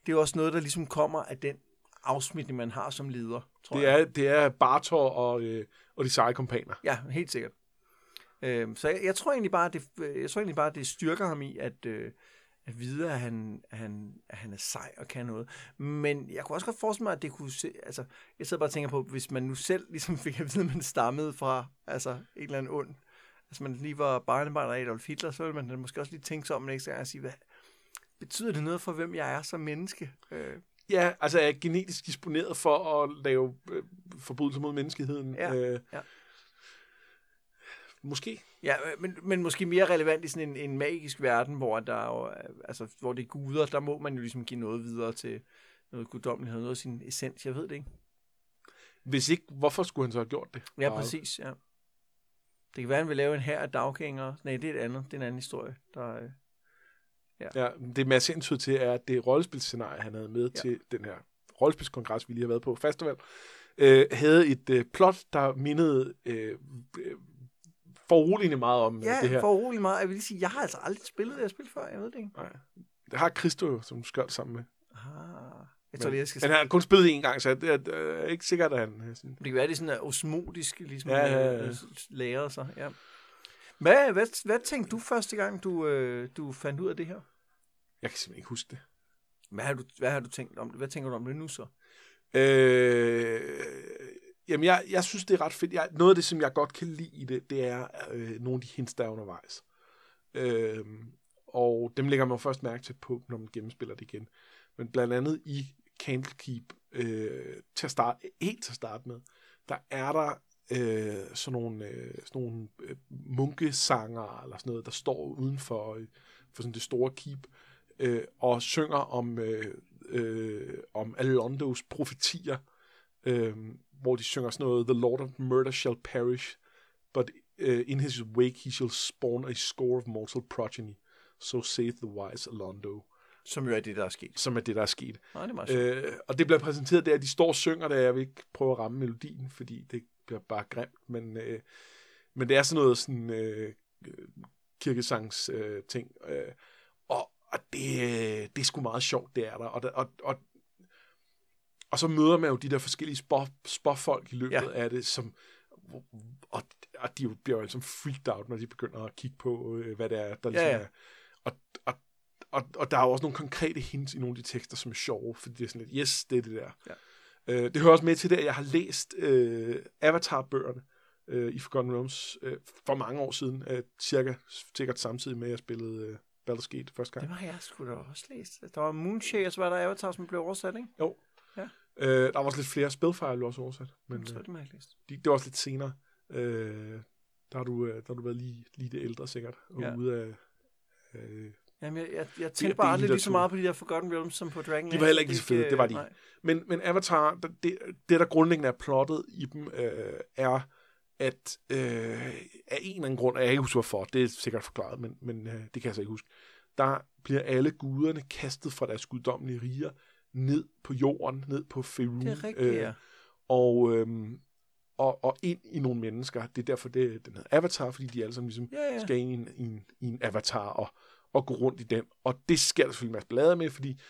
det er jo også noget, der ligesom kommer af den afsmitning, man har som leder, tror Det jeg. er, det er Bartor og, øh, og de seje kompaner. Ja, helt sikkert. Øhm, så jeg, jeg tror egentlig bare, det, jeg tror egentlig bare, det styrker ham i at, øh, at vide, at han, han, at han er sej og kan noget. Men jeg kunne også godt forestille mig, at det kunne se, altså, jeg sidder bare og tænker på, hvis man nu selv ligesom fik at vide, at man stammede fra altså, en eller anden ond, altså man lige var barnebarn af Adolf Hitler, så ville man måske også lige tænke sig om en ekstra gang og sige, hvad, betyder det noget for, hvem jeg er som menneske? Øh, Ja, altså er jeg genetisk disponeret for at lave øh, forbrydelser mod menneskeheden. Ja, øh, ja. Måske. Ja, øh, men, men måske mere relevant i sådan en, en magisk verden, hvor der er jo, øh, altså, hvor det er guder, der må man jo ligesom give noget videre til noget guddommelighed, noget af sin essens, jeg ved det ikke. Hvis ikke, hvorfor skulle han så have gjort det? Ja, præcis, ja. Det kan være, at han vil lave en her af daggængere. Nej, det er et andet. Det er en anden historie. Der, øh, Ja, det Mads Hensød til er, at det rollespilscenarie, han havde med Ja. ja. til den her rollespilskongres, vi lige har været på, festival, øh, havde et øh, plot, der mindede øh, øh, foruroligende meget om øh, ja, det her. for urolig meget. Jeg vil sige, jeg har altså aldrig spillet det, jeg spillet før. Jeg ved det ikke. Nej. Det har Christo som skørt sammen med. Ah, jeg tror Men, jeg skal... han har kun spillet én gang, så det er, det er ikke sikkert, at han... øh, Sådan, Det kan være, det er sådan osmotisk, ligesom Ja, ja, ja. øh, øh, lærer sig. Ja. Hvad, hvad, hvad tænkte du første gang, du, øh, du fandt ud af det her? jeg kan simpelthen ikke huske det. Hvad har du, hvad har du tænkt om det? Hvad tænker du om det nu så? Øh, jamen, jeg, jeg synes, det er ret fedt. Jeg, noget af det, som jeg godt kan lide i det, det er øh, nogle af de hints, der er undervejs. Øh, og dem lægger man først mærke til på, når man gennemspiller det igen. Men blandt andet i Candlekeep, øh, til at starte, helt til at starte med, der er der øh, sådan nogle, øh, sådan nogle øh, munkesanger, eller sådan noget, der står udenfor for, øh, for sådan det store keep, øh, og synger om, øh, øh, om Alondos profetier, øh, hvor de synger sådan noget, The Lord of Murder shall perish, but uh, in his wake he shall spawn a score of mortal progeny. So saith the wise Alondo, som jo er det, der er sket. som er det, der er sket. Nej, det er meget. Øh, og det bliver præsenteret der, at de står og synger det, jeg vil ikke prøve at ramme melodien, fordi det bliver bare grimt, men, øh, men det er sådan noget sådan øh, kirkesangs øh, ting, øh, og, og det, det er sgu meget sjovt, det er der, og, der, og, og og så møder man jo de der forskellige spå, spåfolk i løbet Ja. af det, som, og, og de jo bliver jo ligesom freaked out, når de begynder at kigge på, øh, hvad det er, der ligesom Ja, ja. er. Og, og, og, og der er jo også nogle konkrete hints i nogle af de tekster, som er sjove, fordi det er sådan lidt, yes, det er det der. Ja. Øh, det hører også med til det, at jeg har læst øh, Avatar-bøgerne øh, i Forgotten Realms øh, for mange år siden, øh, cirka sikkert samtidig med, at jeg spillede øh, Baldur's Gate første gang. Det har jeg sgu da også læst. Der var Moonshade, og så var der Avatar, som blev oversat, ikke? Jo. Ja. Øh, der var også lidt flere spilfejl, du også oversat, men så øh, det jeg ikke læst. de, det var også lidt senere. Øh, der har du, øh, der har du været lige, lige det ældre sikkert, og ja. ude af... Øh, Jamen, jeg, jeg, jeg tænkte bare aldrig lige så meget på de der Forgotten Realms, som på Dragon De var heller ikke så fede, det var de. Nej. Men, men Avatar, det, det der grundlæggende er plottet i dem, øh, er, at øh, af en eller anden grund, og jeg ikke huske hvorfor, det er sikkert forklaret, men, men øh, det kan jeg så ikke huske, der bliver alle guderne kastet fra deres guddommelige riger ned på jorden, ned på Faerun. Det er rigtigt, ja. Og, øhm, og, og ind i nogle mennesker. Det er derfor, det, den hedder Avatar, fordi de alle sammen ligesom Ja, ja. skal ind i en, i en, i en avatar og, og gå rundt i den. Og det sker der selvfølgelig en masse ballade med, fordi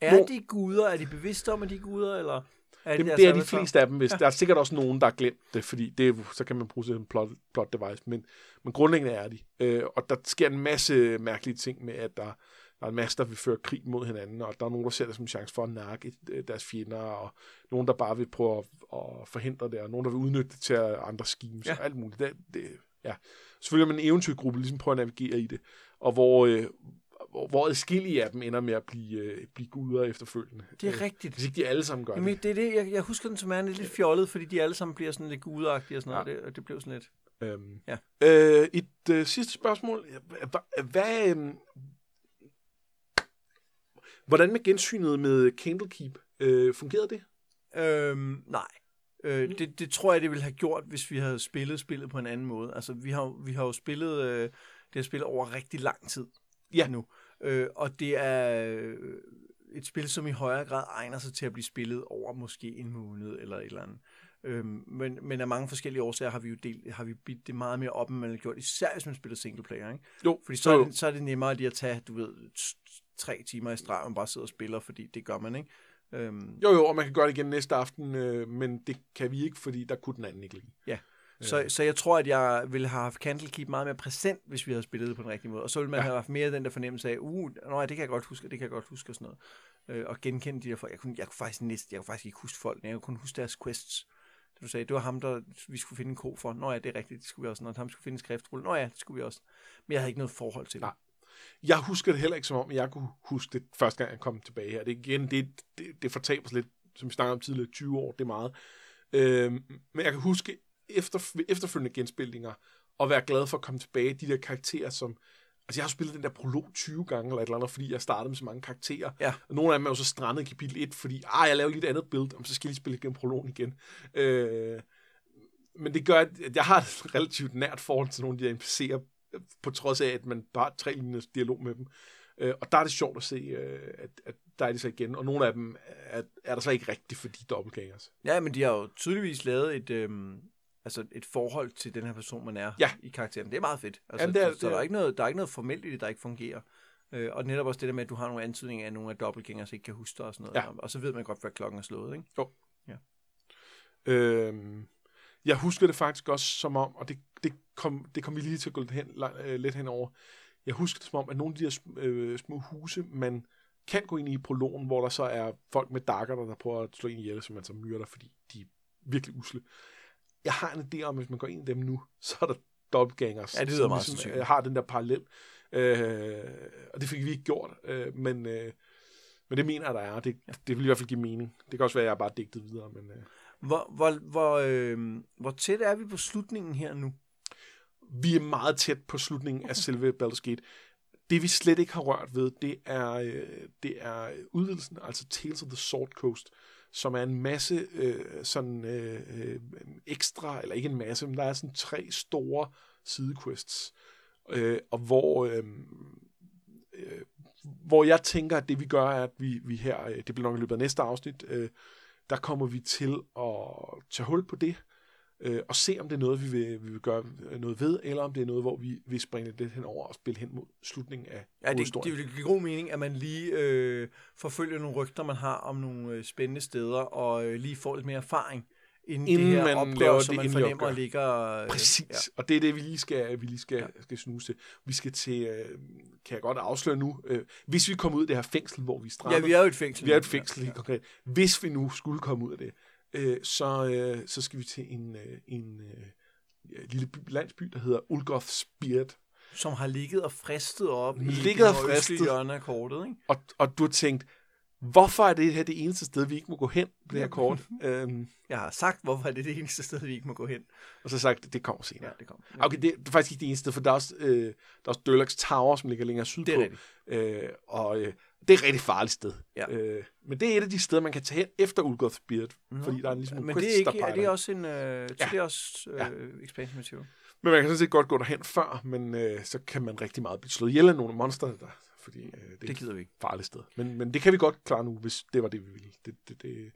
Er Hvor- de guder? Er de bevidste om, at de er guder, eller er det, deres det er de fleste af dem, hvis Ja. der er sikkert også nogen, der har glemt det, fordi det, så kan man bruge det som plot, plot device, men, men grundlæggende er de. Øh, og der sker en masse mærkelige ting med, at der, der er en masse, der vil føre krig mod hinanden, og der er nogen, der ser det som en chance for at nakke øh, deres fjender, og nogen, der bare vil prøve at, at forhindre det, og nogen, der vil udnytte det til andre schemes, ja. og alt muligt. Det, det, ja. Selvfølgelig man en eventyrgruppe, ligesom prøver at navigere i det, og hvor, øh, hvor, hvor adskillige af dem ender med at blive, øh, blive guder efterfølgende. Det er Øh, rigtigt. Hvis ikke de alle sammen gør Jamen, det. det er det, jeg, jeg husker den som er lidt fjollet, fordi de alle sammen bliver sådan lidt gudagtige og sådan noget, Ja. det, og det blev sådan lidt... Øhm, Ja. øh, et øh, sidste spørgsmål. Hva- Hvad, øh, hvordan med gensynet med Candlekeep? Øh, fungerede det? Øhm, nej. Øh, det, det tror jeg, det ville have gjort, hvis vi havde spillet spillet på en anden måde. Altså, vi har, vi har jo spillet øh, det har spillet over rigtig lang tid Ja. nu. Øh, og det er øh, et spil, som i højere grad egner sig til at blive spillet over måske en måned eller et eller andet. Øhm, men, men af mange forskellige årsager har vi jo delt, har vi bidt det meget mere op, end man har gjort, især hvis man spiller single player. Ikke? Jo, Fordi så er, det, så er det nemmere lige at tage, du ved, tre timer i streg, og man bare sidder og spiller, fordi det gør man, ikke? Øhm, Jo, jo, og man kan gøre det igen næste aften, øh, men det kan vi ikke, fordi der kunne den anden ikke lide. Ja. Så, så jeg tror, at jeg ville have haft Candlekeep meget mere præsent, hvis vi havde spillet det på den rigtige måde. Og så ville man ja. Have haft mere den der fornemmelse af, uh, nå, ja, det kan jeg godt huske, det kan jeg godt huske og sådan noget. Øh, og genkende de der folk. Jeg kunne, jeg kunne faktisk næsten, jeg kunne faktisk ikke huske folk, jeg kunne kun huske deres quests. Det du sagde, det var ham, der vi skulle finde en ko for. Nå ja, det er rigtigt, det skulle vi også. Når ham skulle finde en skriftrulle. Nå ja, det skulle vi også. Men jeg havde ikke noget forhold til det. Nej. Jeg husker det heller ikke som om, jeg kunne huske det første gang, jeg kom tilbage her. Det, igen, det, det, det fortaber sig lidt, som vi snakkede om tidligere, 20 år, det er meget. Øhm, men jeg kan huske efter, efterfølgende genspilninger, og være glad for at komme tilbage, de der karakterer, som... Altså, jeg har spillet den der prolog 20 gange, eller et eller andet, fordi jeg startede med så mange karakterer. Ja. Og nogle af dem er jo så strandet i kapitel 1, fordi, ah, jeg laver lige et andet build, og så skal jeg lige spille igennem prologen igen. Øh, men det gør, at jeg har et relativt nært forhold til nogle af de her NPC'er, på trods af, at man bare har tre linjers dialog med dem. Øh, og der er det sjovt at se, øh, at, at der er de så igen, og nogle af dem er, er der så ikke rigtigt, fordi de er dobbeltgængers. Ja, men de har jo tydeligvis lavet et, øhm, altså et forhold til den her person, man er Ja. i karakteren. Det er meget fedt. Altså, Jamen, det er- så det der, er- ikke noget, der er ikke noget formelt i det, der ikke fungerer. Øh, og netop også det der med, at du har nogle antydninger af, at nogle af dobbeltgængers ikke kan huske dig og sådan noget. Ja. Og, så ved man godt, hvad klokken er slået, ikke? Øhm, jeg husker det faktisk også som om, og det, det, kom, det kom vi lige til at gå lidt, hen, øh, lidt henover. Jeg husker det som om, at nogle af de her sm- øh, små huse, man kan gå ind i prologen, hvor der så er folk med dakker, der prøver at slå en ihjel, som man så myrder, fordi de er virkelig usle. Jeg har en idé om, at hvis man går ind i dem nu, så er der dobbeltgangers, Ja, det lyder meget ligesom, sandsynligt. øh, har den der parallel. Øh, og det fik vi ikke gjort, øh, men, øh, men det mener jeg, der er. Det, det vil i hvert fald give mening. Det kan også være, at jeg bare digtet videre, men... Øh, Hvor, hvor, hvor, øh, hvor tæt er vi på slutningen her nu? Vi er meget tæt på slutningen af selve Baldur's Gate. Det vi slet ikke har rørt ved, det er, øh, det er udvidelsen, altså Tales of the Sword Coast, som er en masse øh, sådan øh, øh, ekstra, eller ikke en masse, men der er sådan tre store sidequests, øh, og hvor, øh, øh, hvor jeg tænker, at det vi gør, er, at vi, vi her, øh, det bliver nok i løbet af næste afsnit, øh, der kommer vi til at tage hul på det, øh, og se, om det er noget, vi vil, vi vil gøre noget ved, eller om det er noget, hvor vi vil springe lidt henover og spille hen mod slutningen af Ja, det, det vil give god mening, at man lige øh, forfølger nogle rygter, man har om nogle øh, spændende steder, og øh, lige får lidt mere erfaring, inden, Inden det her man opgør, laver som det man fornemmer opgør. ligger... Øh, Præcis, Ja. ja. og det er det, vi lige skal, vi lige skal, ja. skal snuse til. Vi skal til, øh, kan jeg godt afsløre nu, øh, hvis vi kommer ud af det her fængsel, hvor vi er ja, vi er jo et fængsel. vi er et fængsel helt konkret, hvis vi nu skulle komme ud af det, øh, så, øh, så skal vi til en, øh, en øh, lille by, landsby, der hedder Ulgoth Spirit, Som har ligget og fristet op i Ligget og det nordøstlige fristet. hjørne af kortet, ikke? og, og du har tænkt, hvorfor er det her det eneste sted, vi ikke må gå hen på det her kort? øhm, Jeg har sagt, hvorfor er det det eneste sted, vi ikke må gå hen. og så sagt, det kommer senere. Ja, det kommer. Okay, det er faktisk ikke det eneste, for der er også, øh, der er også Dørlaks Tower, som ligger længere sydpå. Det er rigtigt. Øh, og øh, det er et rigtig farligt sted. Ja. Øh, men det er et af de steder, man kan tage hen efter Ulgoth Spirit, Nå. fordi der er ligesom Men nogle det er, ikke, er det også en, øh, Ja. det er også øh, expansion material? Men man kan sådan set godt gå derhen før, men øh, så kan man rigtig meget blive slået ihjel af nogle af monsterne, der fordi øh, det, Det gider vi ikke. farligt sted. Men, men det kan vi godt klare nu, hvis det var det, vi ville. Det, det, det,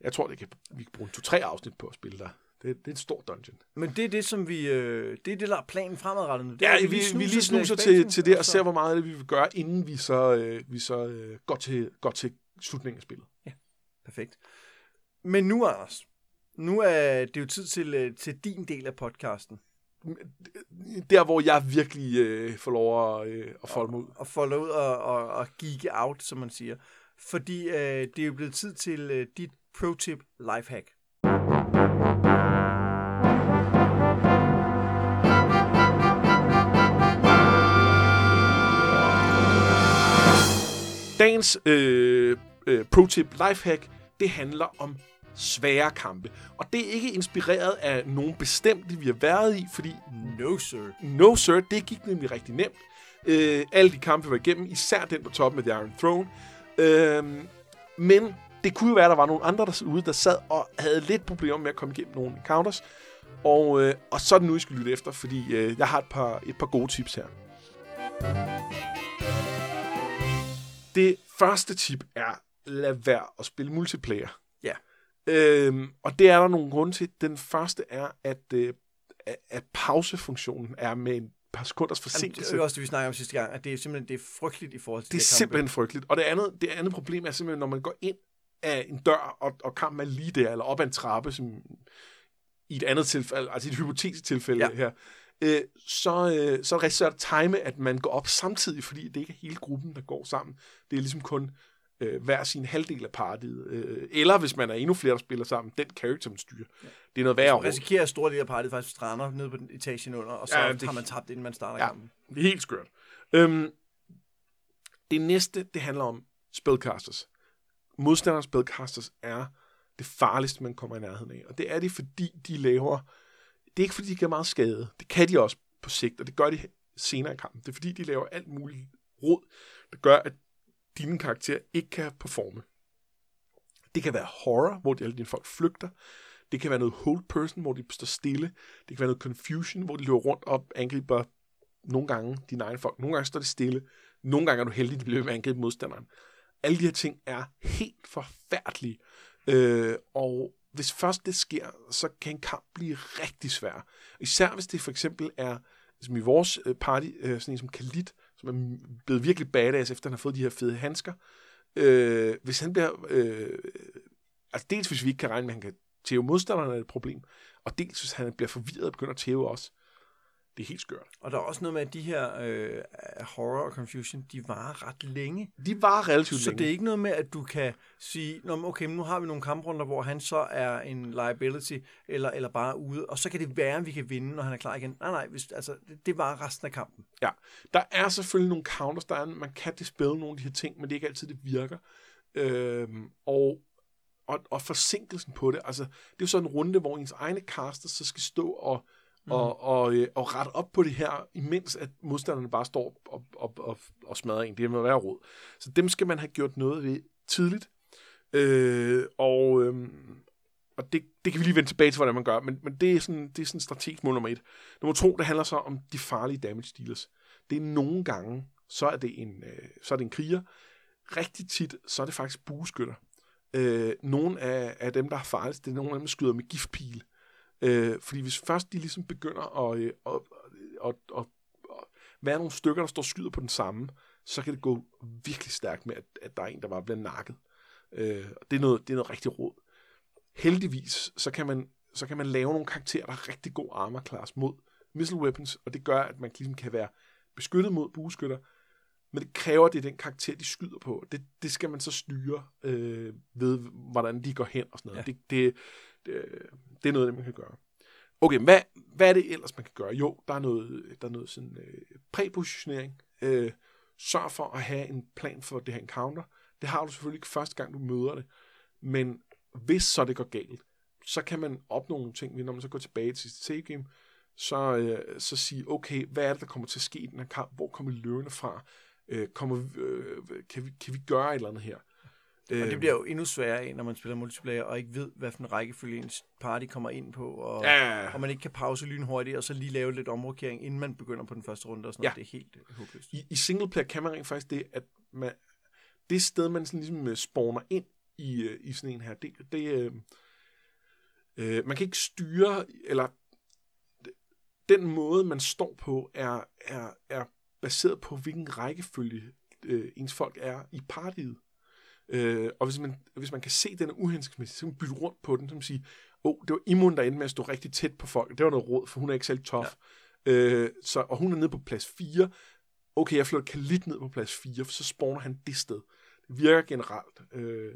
jeg tror, det kan, vi kan bruge en to-tre afsnit på at spille der. Det, det er en stor dungeon. Men det er det, som vi... Øh, det er det, der er planen fremadrettet nu. Det er, Ja, at vi, vi snuser lige snuser til, til det, og så- ser, hvor meget af det vi vil gøre, inden vi så, øh, vi så øh, går, til, går til slutningen af spillet. Perfekt. Men nu, Anders, nu er det jo tid til, øh, til din del af podcasten. Der, hvor jeg virkelig øh, får lov at, øh, at folde mig ud. Og folde ud og, og, og geeke out, som man siger. Fordi øh, det er jo blevet tid til øh, dit pro-tip lifehack. Dagens øh, øh, pro-tip lifehack, det handler om svære kampe. Og det er ikke inspireret af nogen bestemte, vi har været i, fordi No, sir. no sir, det gik nemlig rigtig nemt. Øh, alle de kampe var igennem, især den på toppen af The Iron Throne. Øh, men det kunne jo være, at der var nogle andre derude, der sad og havde lidt problemer med at komme igennem nogle encounters. Og, øh, og så er det nu, I skal lytte efter, fordi øh, jeg har et par, et par gode tips her. Det første tip er, lad være at spille multiplayer. Ja. Øhm, og det er der nogle grunde til. Den første er, at, øh, at- pausefunktionen er med en par sekunders Jamen, forsinkelse. det er også det, vi snakkede om sidste gang, at det er simpelthen det er frygteligt i forhold til Det er de simpelthen frygteligt. Og det andet, det andet problem er simpelthen, når man går ind af en dør, og, og kampen er lige der, eller op ad en trappe, som i et andet tilfælde, altså i et hypotetisk tilfælde ja. her, øh, så, øh, så er det rigtig svært at time, at man går op samtidig, fordi det ikke er hele gruppen, der går sammen. Det er ligesom kun øh, hver sin halvdel af partiet. Øh, eller hvis man er endnu flere, der spiller sammen, den character, man styrer. Ja. Det er noget værre Man råd. risikerer, at store dele af partiet faktisk strander nede på den etagen under, og så Ja, det- har man tabt, inden man starter Ja. kampen. Det er helt skørt. Øhm, det næste, det handler om spellcasters. Modstanderens spellcasters er det farligste, man kommer i nærheden af. Og det er det, fordi de laver... Det er ikke, fordi de gør meget skade. Det kan de også på sigt, og det gør de senere i kampen. Det er, fordi de laver alt muligt råd, der gør, at dine karakterer ikke kan performe. Det kan være horror, hvor de, alle dine folk flygter. Det kan være noget hold person, hvor de står stille. Det kan være noget confusion, hvor de løber rundt og angriber nogle gange dine egne folk. Nogle gange står de stille. Nogle gange er du heldig, at de bliver angrebet med modstanderen. Alle de her ting er helt forfærdelige. Øh, og hvis først det sker, så kan en kamp blive rigtig svær. Især hvis det for eksempel er, som i vores øh, party, øh, sådan en som Khalid, som er blevet virkelig badass, efter han har fået de her fede handsker. Øh, hvis han bliver... Øh, altså dels hvis vi ikke kan regne med, at han kan tæve modstanderne, er det et problem. Og dels hvis han bliver forvirret og begynder at tæve os. Det er helt skørt. Og der er også noget med, at de her øh, horror og confusion, de varer ret længe. De var relativt Så længe. det er ikke noget med, at du kan sige, Nå, okay, nu har vi nogle kamprunder, hvor han så er en liability, eller, eller bare ude, og så kan det være, at vi kan vinde, når han er klar igen. Nej, nej, hvis, altså, det, det var resten af kampen. Ja, der er selvfølgelig nogle counters, der er, man kan dispelle nogle af de her ting, men det er ikke altid, det virker. Øhm, og, og, og forsinkelsen på det, altså, det er jo sådan en runde, hvor ens egne caster så skal stå og, mm. og, og, øh, og rette op på det her, imens at modstanderne bare står og, og, og, og smadrer en. Det må være råd. Så dem skal man have gjort noget ved tidligt. Øh, og øhm, og det, det kan vi lige vende tilbage til, hvordan man gør, men, men det er sådan, det er sådan strategisk mål nummer et. Nummer to, det handler så om de farlige damage dealers. Det er nogle gange, så er det en, øh, så er det en kriger. Rigtig tit, så er det faktisk bueskytter. Øh, nogle af, af dem, der er farligst, det er nogle af dem, der skyder med giftpil. Øh, fordi hvis først de ligesom begynder at, øh, at, at, at, at være nogle stykker, der står skyder på den samme, så kan det gå virkelig stærkt med, at, at der er en, der bare bliver nakket. Øh, og det er noget, det er noget rigtig råd. Heldigvis, så kan man, så kan man lave nogle karakterer, der er rigtig god armor class mod missile weapons, og det gør, at man ligesom kan være beskyttet mod bueskytter, men det kræver, at det er den karakter, de skyder på. Det, det skal man så styre øh, ved, hvordan de går hen og sådan noget. Ja. Det, det, det, øh, det er noget man kan gøre. Okay, hvad, hvad er det ellers, man kan gøre? Jo, der er noget, der er noget sådan øh, præpositionering. Øh, sørg for at have en plan for det her encounter. Det har du selvfølgelig ikke første gang, du møder det. Men hvis så det går galt, så kan man opnå nogle ting, når man så går tilbage til sit save game, så, øh, så sige, okay, hvad er det, der kommer til at ske i den her kamp? Hvor kommer løvene fra? Øh, kommer, vi- øh, kan, vi, kan vi gøre et eller andet her? Og det bliver jo endnu sværere af, når man spiller multiplayer, og ikke ved, hvad for en rækkefølge ens party kommer ind på, og, Ja. og man ikke kan pause lynhurtigt, og så lige lave lidt omrokering, inden man begynder på den første runde, og sådan noget. Ja. Det er helt øh, håbløst. I, i singleplayer kan man rent faktisk det, at man, det sted, man sådan ligesom øh, spawner ind i, øh, i sådan en her, det, det øh, øh, man kan ikke styre, eller den måde, man står på, er, er, er baseret på, hvilken rækkefølge øh, ens folk er i partiet. Øh, og hvis man, hvis man kan se, at den er uhensigtsmæssig, så kan man bytte rundt på den, så kan man sige, åh, oh, det var Imon, der endte med at stå rigtig tæt på folk. Det var noget råd, for hun er ikke særlig tough. Ja. Øh, så, og hun er nede på plads 4. Okay, jeg flytter Khalid ned på plads 4, for så spawner han det sted. Det virker generelt. Øh,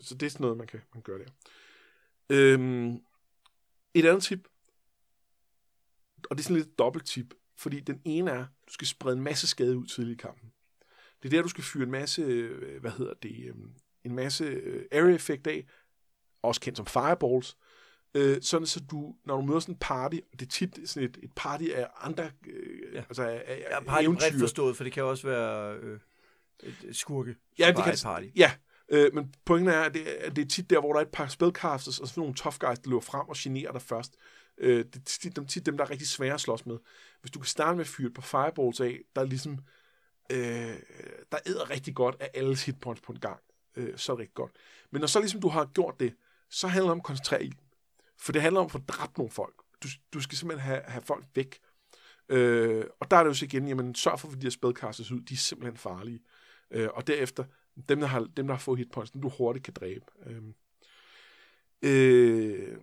så det er sådan noget, man kan, man gøre der. Øh, et andet tip, og det er sådan lidt et dobbelt tip, fordi den ene er, du skal sprede en masse skade ud tidligt i kampen. Det er der, du skal fyre en masse, øh, hvad hedder det, øh, en masse øh, area effect af, også kendt som fireballs, øh, sådan så du, når du møder sådan en party, det er tit sådan et, et party af andre, øh, Ja. altså af, af Ja, party bredt eventyr. forstået, for det kan også være øh, et, skurke, Ja, det kan- party. Ja, øh, men pointen er, at det, at det er tit der, hvor der er et par spellcasters, og sådan nogle tough guys, der løber frem og generer dig først. Øh, det er tit dem, tit dem, der er rigtig svære at slås med. Hvis du kan starte med at fyre et par fireballs af, der er ligesom, øh, øh, der æder rigtig godt af alle hitpoints på en gang. Øh, så er det rigtig godt. Men når så ligesom du har gjort det, så handler det om at koncentrere ilden. For det handler om at få dræbt nogle folk. Du, du skal simpelthen have, have folk væk. Øh, og der er det jo så igen, jamen sørg for, at de her spædkastes ud, de er simpelthen farlige. Øh, og derefter, dem der, har, dem, der har fået hitpoints, dem du hurtigt kan dræbe. Øh, øh,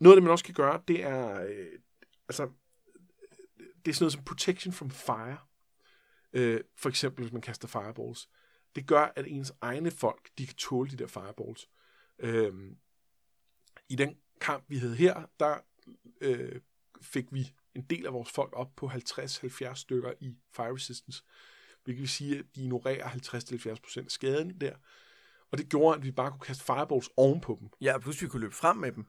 noget af det, man også kan gøre, det er, øh, altså, det er sådan noget som protection from fire. Øh, for eksempel, hvis man kaster fireballs. Det gør, at ens egne folk, de kan tåle de der fireballs. Øh, I den kamp, vi havde her, der øh, fik vi en del af vores folk op på 50-70 stykker i fire resistance. Hvilket vil sige, at de ignorerer 50-70% af skaden der. Og det gjorde, at vi bare kunne kaste fireballs ovenpå dem. Ja, plus vi kunne løbe frem med dem.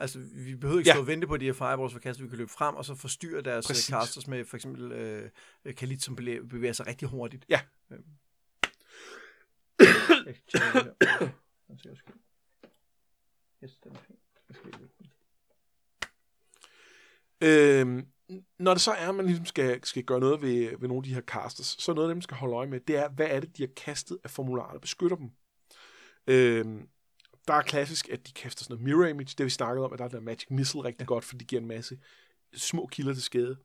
Altså, vi behøvede ikke Ja. stå og vente på de her fireballs for kaster. Vi kunne løbe frem og så forstyrre deres Præcis. Præcis. casters med for eksempel øh, øh, Khalid, som bevæger, bevæger sig rigtig hurtigt. Ja. Skyld. Yes, den er fin. Øhm, når det så er, at man ligesom skal, skal gøre noget ved, ved nogle af de her casters, så er noget af det, man skal holde øje med, det er, hvad er det, de har kastet af formularer, der beskytter dem. Øhm, der er klassisk, at de kaster sådan noget mirror image, det vi snakket om, at der er der magic missile rigtig ja. godt, for det giver en masse små kilder til skade.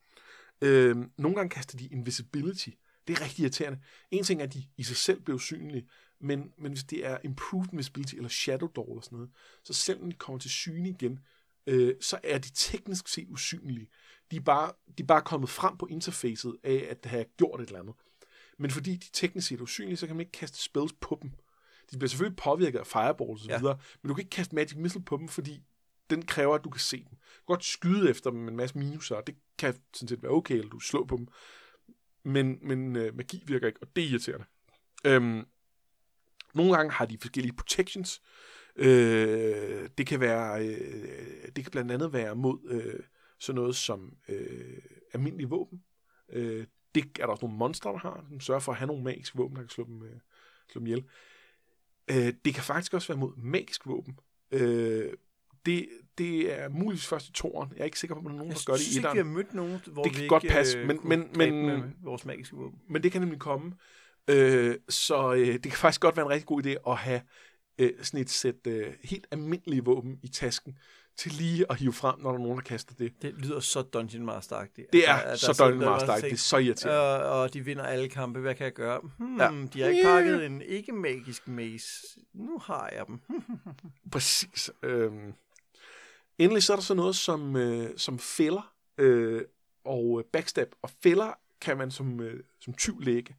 Øhm, nogle gange kaster de invisibility. Det er rigtig irriterende. En ting er, at de i sig selv bliver usynlige, men, men hvis det er improved invisibility eller shadow door eller sådan noget, så selv når de kommer til syne igen, øh, så er de teknisk set usynlige. De er, bare, de er bare kommet frem på interfacet af at have gjort et eller andet. Men fordi de teknisk set er usynlige, så kan man ikke kaste spells på dem. De bliver selvfølgelig påvirket af fireballs og så Ja. videre, men du kan ikke kaste magic missile på dem, fordi den kræver, at du kan se dem. Du kan godt skyde efter dem med en masse minuser, og det kan sådan set være okay, eller du slår på dem. Men, men øh, magi virker ikke, og det er irriterende. Øhm, nogle gange har de forskellige protections. Øh, det kan være, øh, det kan blandt andet være mod øh, sådan noget som øh, almindelige våben. Øh, det er der også nogle monstre, der har, som sørger for at have nogle magiske våben, der kan slå dem, øh, slå dem ihjel. Øh, det kan faktisk også være mod magisk våben. Øh, det, det er muligvis først i toren. Jeg er ikke sikker på, om der er nogen, Jeg der gør det synes i ikke, vi etteren. har mødt nogen, hvor Det vi kan ikke, godt passe, øh, men- kunne men- dræbe men- med vores magiske våben. Men det kan nemlig komme. Øh, så øh, det kan faktisk godt være en rigtig god idé at have øh, sådan et sæt øh, helt almindelige våben i tasken, til lige at hive frem, når der er nogen, der kaster det. Det lyder så Dungeon Master-agtigt. Det er Altså, så Dungeon noget, Master, der det er så irriterende. Øh, og de vinder alle kampe. Hvad kan jeg gøre? Hmm, Ja. De har ikke pakket en ikke-magisk mace. Nu har jeg dem. Præcis. Øhm. Endelig så er der så noget som, øh, som fælder øh, og øh, backstab. Og fælder kan man som, øh, som tyv lægge.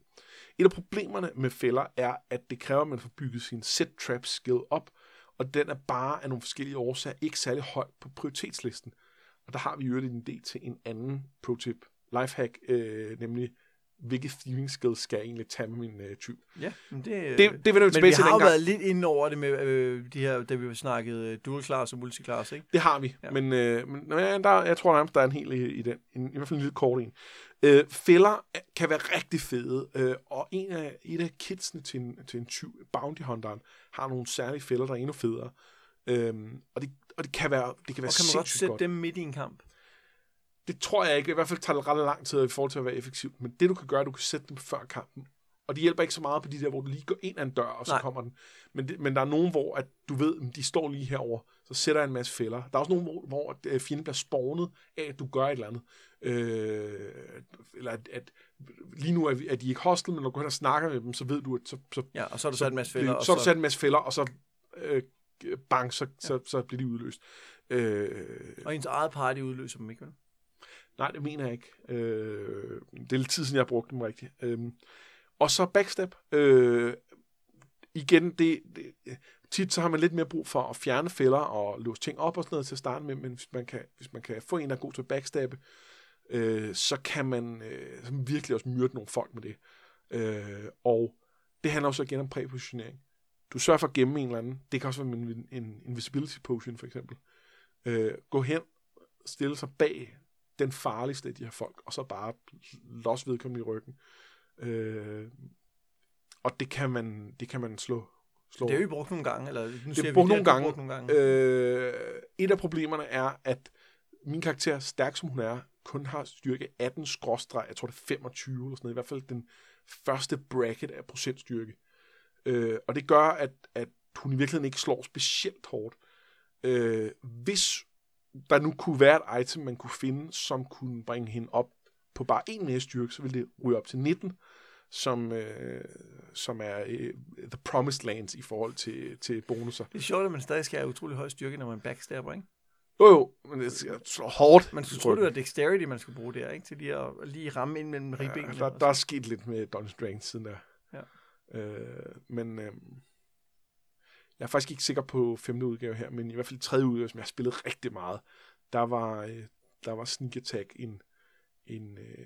Et af problemerne med fælder er, at det kræver, at man får bygget sin set trap skill op, og den er bare af nogle forskellige årsager ikke særlig højt på prioritetslisten. Og der har vi jo en idé til en anden pro-tip, lifehack, øh, nemlig hvilke theming skills skal jeg egentlig tage med min øh, tyv. Ja, men det, Det, det vender vi men tilbage vi til har jo været lidt inde over det med øh, de her, da vi snakkede øh, dual class og multiclass, ikke? Det har vi, Ja. men, øh, men der, jeg tror nærmest, der er en hel i, i den. En, I hvert fald en lille kort en. Øh, fælder kan være rigtig fede, øh, og en af, et af kidsene til en, til en tyv, Bounty Hunteren, har nogle særlige fælder, der er endnu federe. Øhm, og, det, og det kan være, det kan være Og kan man godt sætte godt. dem midt i en kamp? Det tror jeg ikke. I hvert fald tager det ret lang tid i forhold til at være effektivt. Men det du kan gøre, du kan sætte dem før kampen. Og det hjælper ikke så meget på de der, hvor du lige går ind ad en dør, og så Nej. Kommer den. Men, det, men der er nogen, hvor at du ved, at de står lige herover, så sætter jeg en masse fælder. Der er også nogen, hvor, hvor at, øh, fjenden bliver spawnet af, at du gør et eller andet. Øh, eller at, at lige nu er, vi- er de ikke hostel, men når du går hen og snakker med dem, så ved du, at så, så, Ja, og så er der sat en masse fælder. så, og så, så, sat en masse fælder, og så øh, bang, så, ja. så, så bliver de udløst. Øh, og ens eget party udløser dem ikke, vel? Nej, det mener jeg ikke. Øh, det er lidt tid siden, jeg har brugt dem rigtigt. Øh, og så backstep. Øh, igen, det, det, tit så har man lidt mere brug for at fjerne fælder og låse ting op og sådan noget til at starte med, men hvis man kan, hvis man kan få en, der er god til at backstappe, øh, så kan man øh, så virkelig også myrde nogle folk med det. Øh, og det handler også igen om præpositionering. Du sørger for at gemme en eller anden. Det kan også være en, en invisibility potion, for eksempel. Øh, gå hen, stille sig bag den farligste af de her folk, og så bare los vedkommende i ryggen. Øh, og det kan man, det kan man slå. slå. Det er jo brugt nogle gange, eller nu Det er ser brugt vi, nogle det gange. brugt nogle gange. Øh, et af problemerne er, at min karakter, stærk som hun er, kun har styrke 18 skråstreg, jeg tror det er 25 eller sådan noget, i hvert fald den første bracket af procentstyrke. Øh, og det gør, at, at hun i virkeligheden ikke slår specielt hårdt. Øh, hvis der nu kunne være et item, man kunne finde, som kunne bringe hende op på bare en mere styrke, så ville det ryge op til 19, som, øh, som er øh, the promised lands i forhold til, til bonusser. Det er sjovt, at man stadig skal have utrolig høj styrke, når man backstabber, ikke? Jo, jo, men det slår hårdt. Man skulle tro, det var dexterity, man skulle bruge der, ikke? Til lige at lige ramme ind mellem ribbenene. Ja, der, der er sket lidt med Dungeons Dragons siden der. Ja. Øh, men øh, jeg er faktisk ikke sikker på femte udgave her, men i hvert fald tredje udgave, som jeg har spillet rigtig meget, der var, øh, der var Sneak Attack en, en, øh,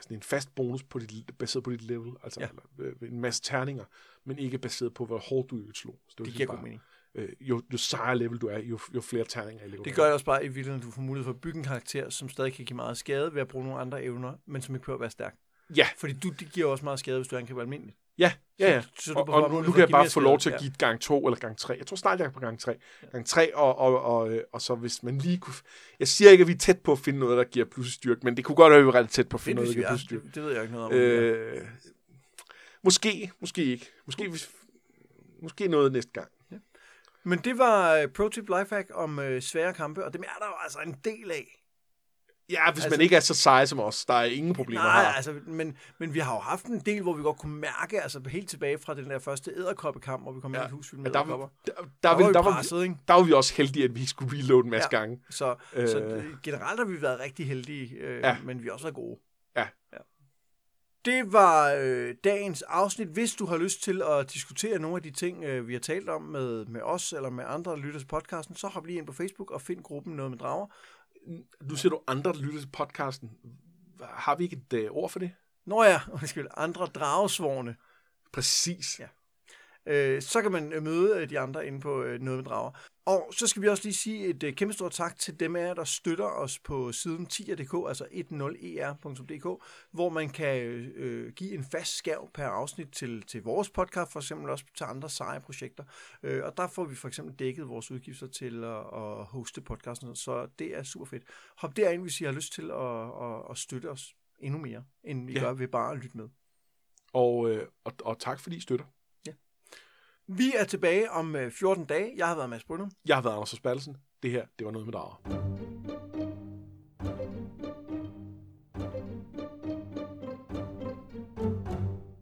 sådan en fast bonus på dit, baseret på dit level, altså Ja. eller, øh, en masse terninger, men ikke baseret på, hvor hårdt du slog. Så det ligesom giver god bare, mening. øh, jo, jo sejere level du er, jo, jo flere terninger i level. Det gør det også bare i virkeligheden, at du får mulighed for at bygge en karakter, som stadig kan give meget skade ved at bruge nogle andre evner, men som ikke behøver at være stærk. Ja, Fordi du, det giver også meget skade, hvis du angriber almindeligt. Ja, ja, ja. Så- så du og, og nu, nu kan jeg bare få lov til at ja. give gang 2 eller gang 3. Jeg tror snart, jeg er på gang 3. Gang 3, og, og, og, øh, og så hvis man lige kunne... Jeg siger ikke, at vi er tæt på at finde noget, der giver styrke, men det kunne godt være, at vi var ret tæt på at finde noget, hvis der giver er. styrke. Det, det ved jeg ikke noget om. Øh, Øh, måske, måske ikke. Måske, hvis, måske noget næste gang. Men det var uh, Pro Tip Lifehack om uh, svære kampe, og dem er der jo altså en del af. Ja, hvis Altså- man ikke er så sej som os, der er ingen problemer Nej, her. altså, men, men vi har jo haft en del, hvor vi godt kunne mærke, altså helt tilbage fra den der første æderkoppekamp, hvor vi kom ja. Ind i et hus fyldt Ja, med der, æderkopper. der, der, Der, der, var vi der, var, vi, der var vi også heldige, at vi skulle reload en masse Ja. gange. Så, øh, så generelt har vi været rigtig heldige, øh, ja. Ja. men vi har også været gode. Ja. ja. Det var øh, dagens afsnit. Hvis du har lyst til at diskutere nogle af de ting, øh, vi har talt om med, med os eller med andre lytter til podcasten, så hop lige ind på Facebook og find gruppen Noget med Drager. Nu ser du andre, der lytter til podcasten. Har vi ikke et øh, ord for det? Nå ja, undskyld, andre dragesvorne. Præcis. Ja. Øh, så kan man øh, møde øh, de andre inde på øh, Noget med Drager. Og så skal vi også lige sige et øh, kæmpe stort tak til dem af jer, der støtter os på siden 10.dk, altså 10er.dk, hvor man kan øh, give en fast skærv per afsnit til, til vores podcast, for eksempel også til andre seje projekter. Øh, og der får vi for eksempel dækket vores udgifter til at, at hoste podcasten, så det er super fedt. Hop derind, hvis I har lyst til at, at, at støtte os endnu mere, end vi ja. Ja. gør ved bare at lytte med. Og, øh, og, og tak fordi I støtter. Vi er tilbage om øh, 14 dage. Jeg har været Mads Brynum. Jeg har været Anders Spalsen. Det her, det var noget med drager.